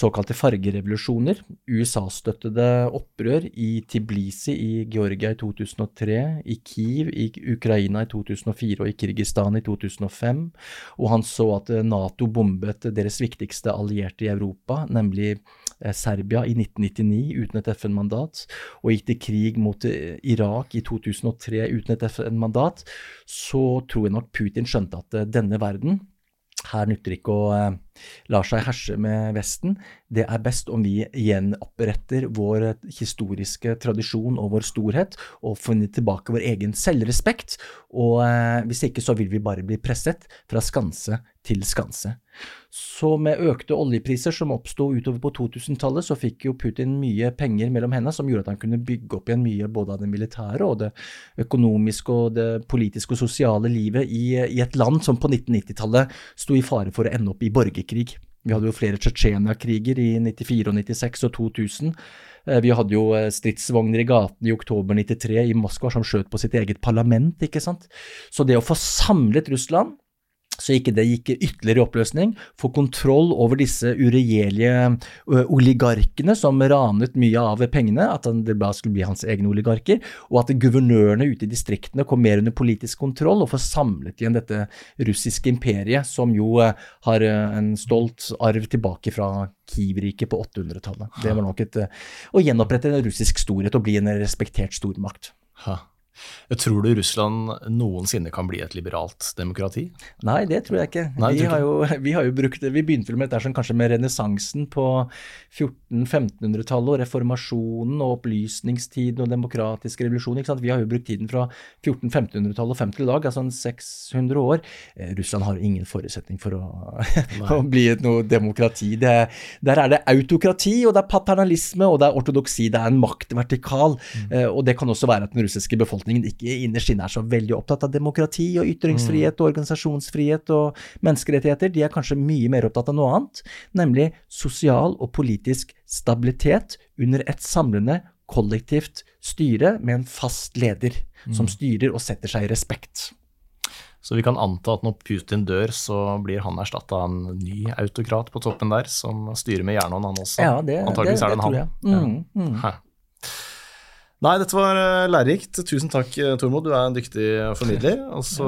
såkalte fargerevolusjoner, USA-støttede opprør i Tiblisi i Georgia i 2003, i Kiev i Ukraina i 2004 og i Kirgistan i 2005, og han så at eh, Nato bombet deres viktigste allierte i Europa, nemlig eh, Serbia i 1999 uten et FN-mandat, og gikk til krig mot eh, Irak i 2003 uten et FN-mandat, så tror jeg nok Putin skjønte at denne verden her nytter ikke å eh, la seg herse med Vesten. Det er best om vi gjenoppretter vår historiske tradisjon og vår storhet, og finner tilbake vår egen selvrespekt. Og eh, hvis ikke så vil vi bare bli presset fra skanse til skanse. Så med økte oljepriser som oppsto utover på 2000-tallet, så fikk jo Putin mye penger mellom hendene som gjorde at han kunne bygge opp igjen mye både av det militære og det økonomiske og det politiske og sosiale livet i, i et land som på 1990-tallet sto i fare for å ende opp i borgerkrig. Vi hadde jo flere Tsjetsjenia-kriger i 94 og 96 og 2000. Eh, Vi hadde jo eh, stridsvogner i gatene i oktober 93 i Moskva som skjøt på sitt eget parlament, ikke sant. Så det å få samlet Russland så ikke det gikk ytterligere i oppløsning, få kontroll over disse uregjerlige oligarkene som ranet mye av pengene, at det bare skulle bli hans egne oligarker, og at guvernørene ute i distriktene kom mer under politisk kontroll, og få samlet igjen dette russiske imperiet, som jo har en stolt arv tilbake fra Kiev-riket på 800-tallet. Det var nok et Å gjenopprette en russisk storhet og bli en respektert stormakt. Ha. Tror du Russland noensinne kan bli et liberalt demokrati? Nei, det tror jeg ikke. Nei, vi, tror har jo, <laughs> vi har jo brukt det, vi begynte vel med dette som kanskje med renessansen på 1400-1500-tallet og reformasjonen og opplysningstiden og demokratisk revolusjon. Vi har jo brukt tiden fra 1400-1500-tallet og frem til i dag, altså en 600 år. Eh, Russland har ingen forutsetning for å, <laughs> å bli et noe demokrati. Det, der er det autokrati, og det er paternalisme, og det er ortodoksi. Det er en maktvertikal. mm. og det kan også være at den russiske befolkningen ikke innerst inne er så veldig opptatt av demokrati og ytringsfrihet og organisasjonsfrihet og menneskerettigheter. De er kanskje mye mer opptatt av noe annet, nemlig sosial og politisk stabilitet under et samlende kollektivt styre med en fast leder som styrer og setter seg i respekt. Så vi kan anta at når Putin dør, så blir han erstatta av en ny autokrat på toppen der, som styrer med jernhånd, han også. Ja, det, Antakeligvis er det en han. jeg. ja. mm. Nei, dette var eh, lærerikt. Tusen takk, eh, Tormod. Du er en dyktig formidler. <laughs> Og så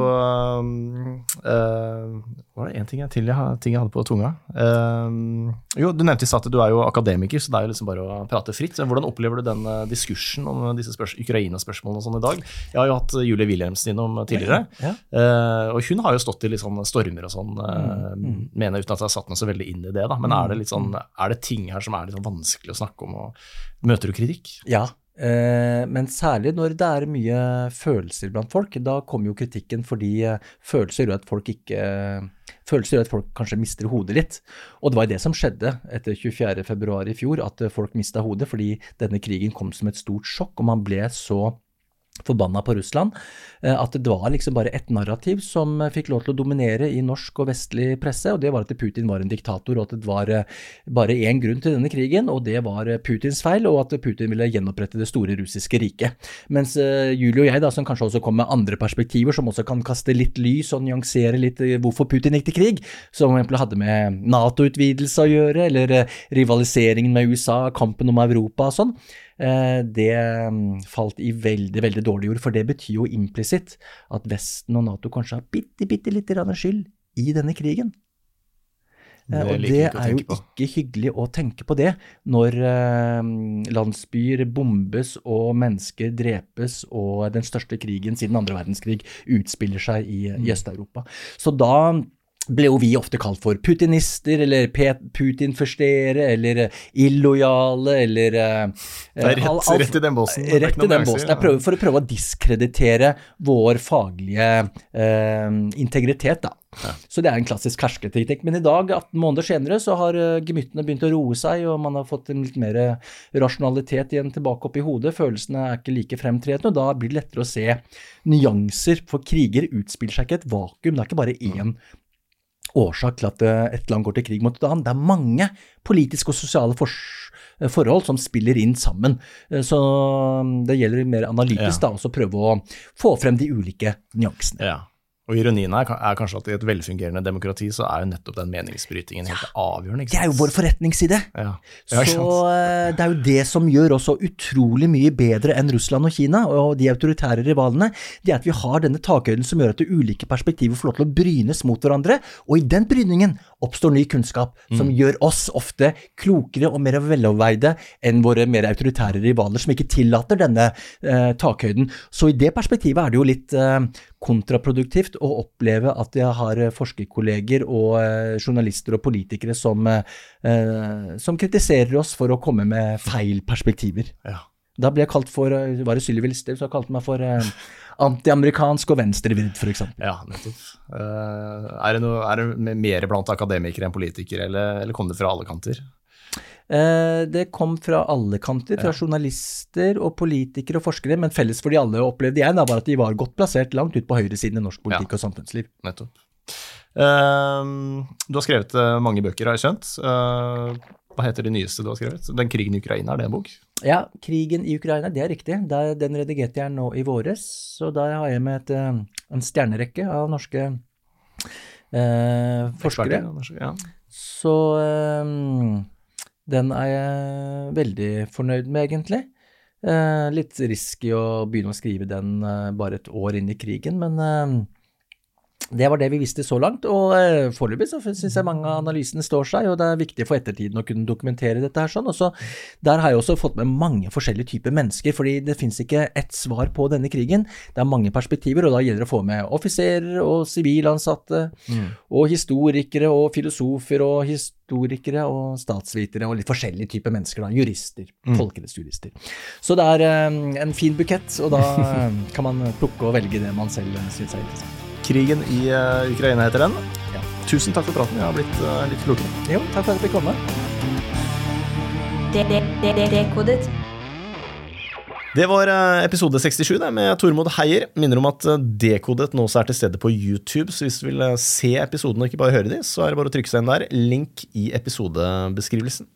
eh, Var det én ting, jeg- til jeg, ting jeg hadde på tunga? Eh, jo, du nevnte i stad at du er jo akademiker, så det er jo liksom bare å prate fritt. Hvordan opplever du den diskursen om disse spørs Ukraina-spørsmålene og sånn i dag? Jeg har jo hatt Julie Wilhelmsen innom tidligere, Ja. Uh, og hun har jo stått i litt sånn stormer og sånn, eh, Mm, mener uten at jeg har satt meg så veldig inn i det, da. Men er det litt sånn, er det ting her som er litt sånn vanskelig å snakke om, og møter du kritikk? Ja, men særlig når det er mye følelser blant folk. Da kommer jo kritikken fordi eh, følelser gjør at folk ikke Følelser gjør at folk kanskje mister hodet litt. Og det var det som skjedde etter 24.2 i fjor, at eh, folk mista hodet fordi denne krigen kom som et stort sjokk, og man ble så forbanna på Russland, eh, at det var liksom bare ett narrativ som eh, fikk lov til å dominere i norsk og vestlig presse, og det var at Putin var en diktator, og at det var eh, bare én grunn til denne krigen, og det var Putins feil, og at Putin ville gjenopprette det store russiske riket. Mens Julie og jeg, da, som kanskje også kommer med andre perspektiver, som også kan kaste litt lys og nyansere litt hvorfor Putin gikk til krig, som eksempel hadde med Nato-utvidelse å gjøre, eller rivaliseringen med USA, kampen om Europa og sånn, det mm, falt i veldig, veldig dårlig jord, for det betyr jo implisitt at Vesten og Nato kanskje har bitte, bitte lite grann skyld i denne krigen. Eh, Det Og det er jo på. ikke hyggelig å tenke på det, når eh, landsbyer bombes og mennesker drepes og den største krigen siden andre verdenskrig utspiller seg i, Mm. i Øst-Europa. Så da ble jo vi ofte kalt for putinister, eller Putin-førstere, eller eh, illojale, eller eh, Det er eh, rett, rett i den båsen. Rett i den båsen. Prøver for å prøve å diskreditere vår faglige eh, integritet, da. Så det er en klassisk hersketeknikk. Men i dag, 18 måneder senere, så har gemyttene begynt å roe seg, og man har fått en litt mer rasjonalitet igjen tilbake opp i hodet. Følelsene er ikke like fremtredende, og da blir det lettere å se nyanser. For kriger utspiller seg ikke i et vakuum. Det er ikke bare én årsak til at eh, et land går til krig mot et annet. Det er mange politiske og sosiale for forhold som spiller inn sammen. Eh, Så mm, det gjelder mer analytisk Ja. da, også prøve å få frem de ulike nyansene. Ja. Og ironien her er kanskje at i et velfungerende demokrati så er jo nettopp den meningsbrytingen helt avgjørende. ikke Det er jo vår forretningsside. Ja. Ja, Så eh, det er jo det som gjør oss så utrolig mye bedre enn Russland og Kina og de autoritære rivalene. Det er at vi har denne takhøyden som gjør at det ulike perspektiver får lov til å brynes mot hverandre, og i den bryningen oppstår ny kunnskap som Mm. gjør oss ofte klokere og mer veloverveide enn våre mer autoritære rivaler som ikke tillater denne eh, takhøyden. Så i det perspektivet er det jo litt eh, kontraproduktivt å oppleve at jeg har eh, forskerkolleger og eh, journalister og politikere som, eh, som kritiserer oss for å komme med feil perspektiver. Ja. Da ble jeg kalt for Var det Sylvi Listhaug som kalte meg for eh, antiamerikansk og venstrevridd, f.eks. Ja, nettopp. Uh, er, det noe, er det mer blant akademikere enn politikere, eller, eller kom det fra alle kanter? Eh, det kom fra alle kanter, fra journalister og politikere og forskere, men felles for de alle, opplevde jeg, da, var at de var godt plassert langt ut på høyresiden i norsk politikk og samfunnsliv. Nettopp. Uh, du har skrevet eh, mange bøker, har jeg skjønt. Uh, hva heter det nyeste du har skrevet? Den krigen i Ukraina, er det en bok? Ja, krigen i Ukraina, det er riktig. Der, den redigerte jeg nå i våres. Så der har jeg med et, en stjernerekke av norske uh, forskere. Eksperter, Ja. Så eh, den er jeg veldig fornøyd med, egentlig. Eh, litt risky å begynne å skrive den eh, bare et år inn i krigen, men eh, det var det vi visste så langt, og eh, foreløpig så syns jeg mange av analysene står seg, og det er viktig for ettertiden å kunne dokumentere dette her sånn. Og så Der har jeg også fått med mange forskjellige typer mennesker, fordi det fins ikke ett svar på denne krigen. Det er mange perspektiver, og da gjelder det å få med offiserer og sivilansatte, og historikere og filosofer og historikere og statsvitere og litt forskjellige typer mennesker, da. Jurister, folkerettsjurister. Så det er um, en fin bukett, og da eh, <laughs> kan man plukke og velge det man selv syns er interessant. Krigen i eh, Ukraina heter den. Ja. Tusen takk for praten, jeg har blitt uh, litt klokere. Jo, takk for at jeg fikk komme. Det- det- det- det- Det var eh, episode 67 det, med Tormod Heier. Minner om at Dekodet nå også er til stede på YouTube, så hvis du vil se episodene og ikke bare høre de, så er det bare å trykke seg inn der. Link i episodebeskrivelsen.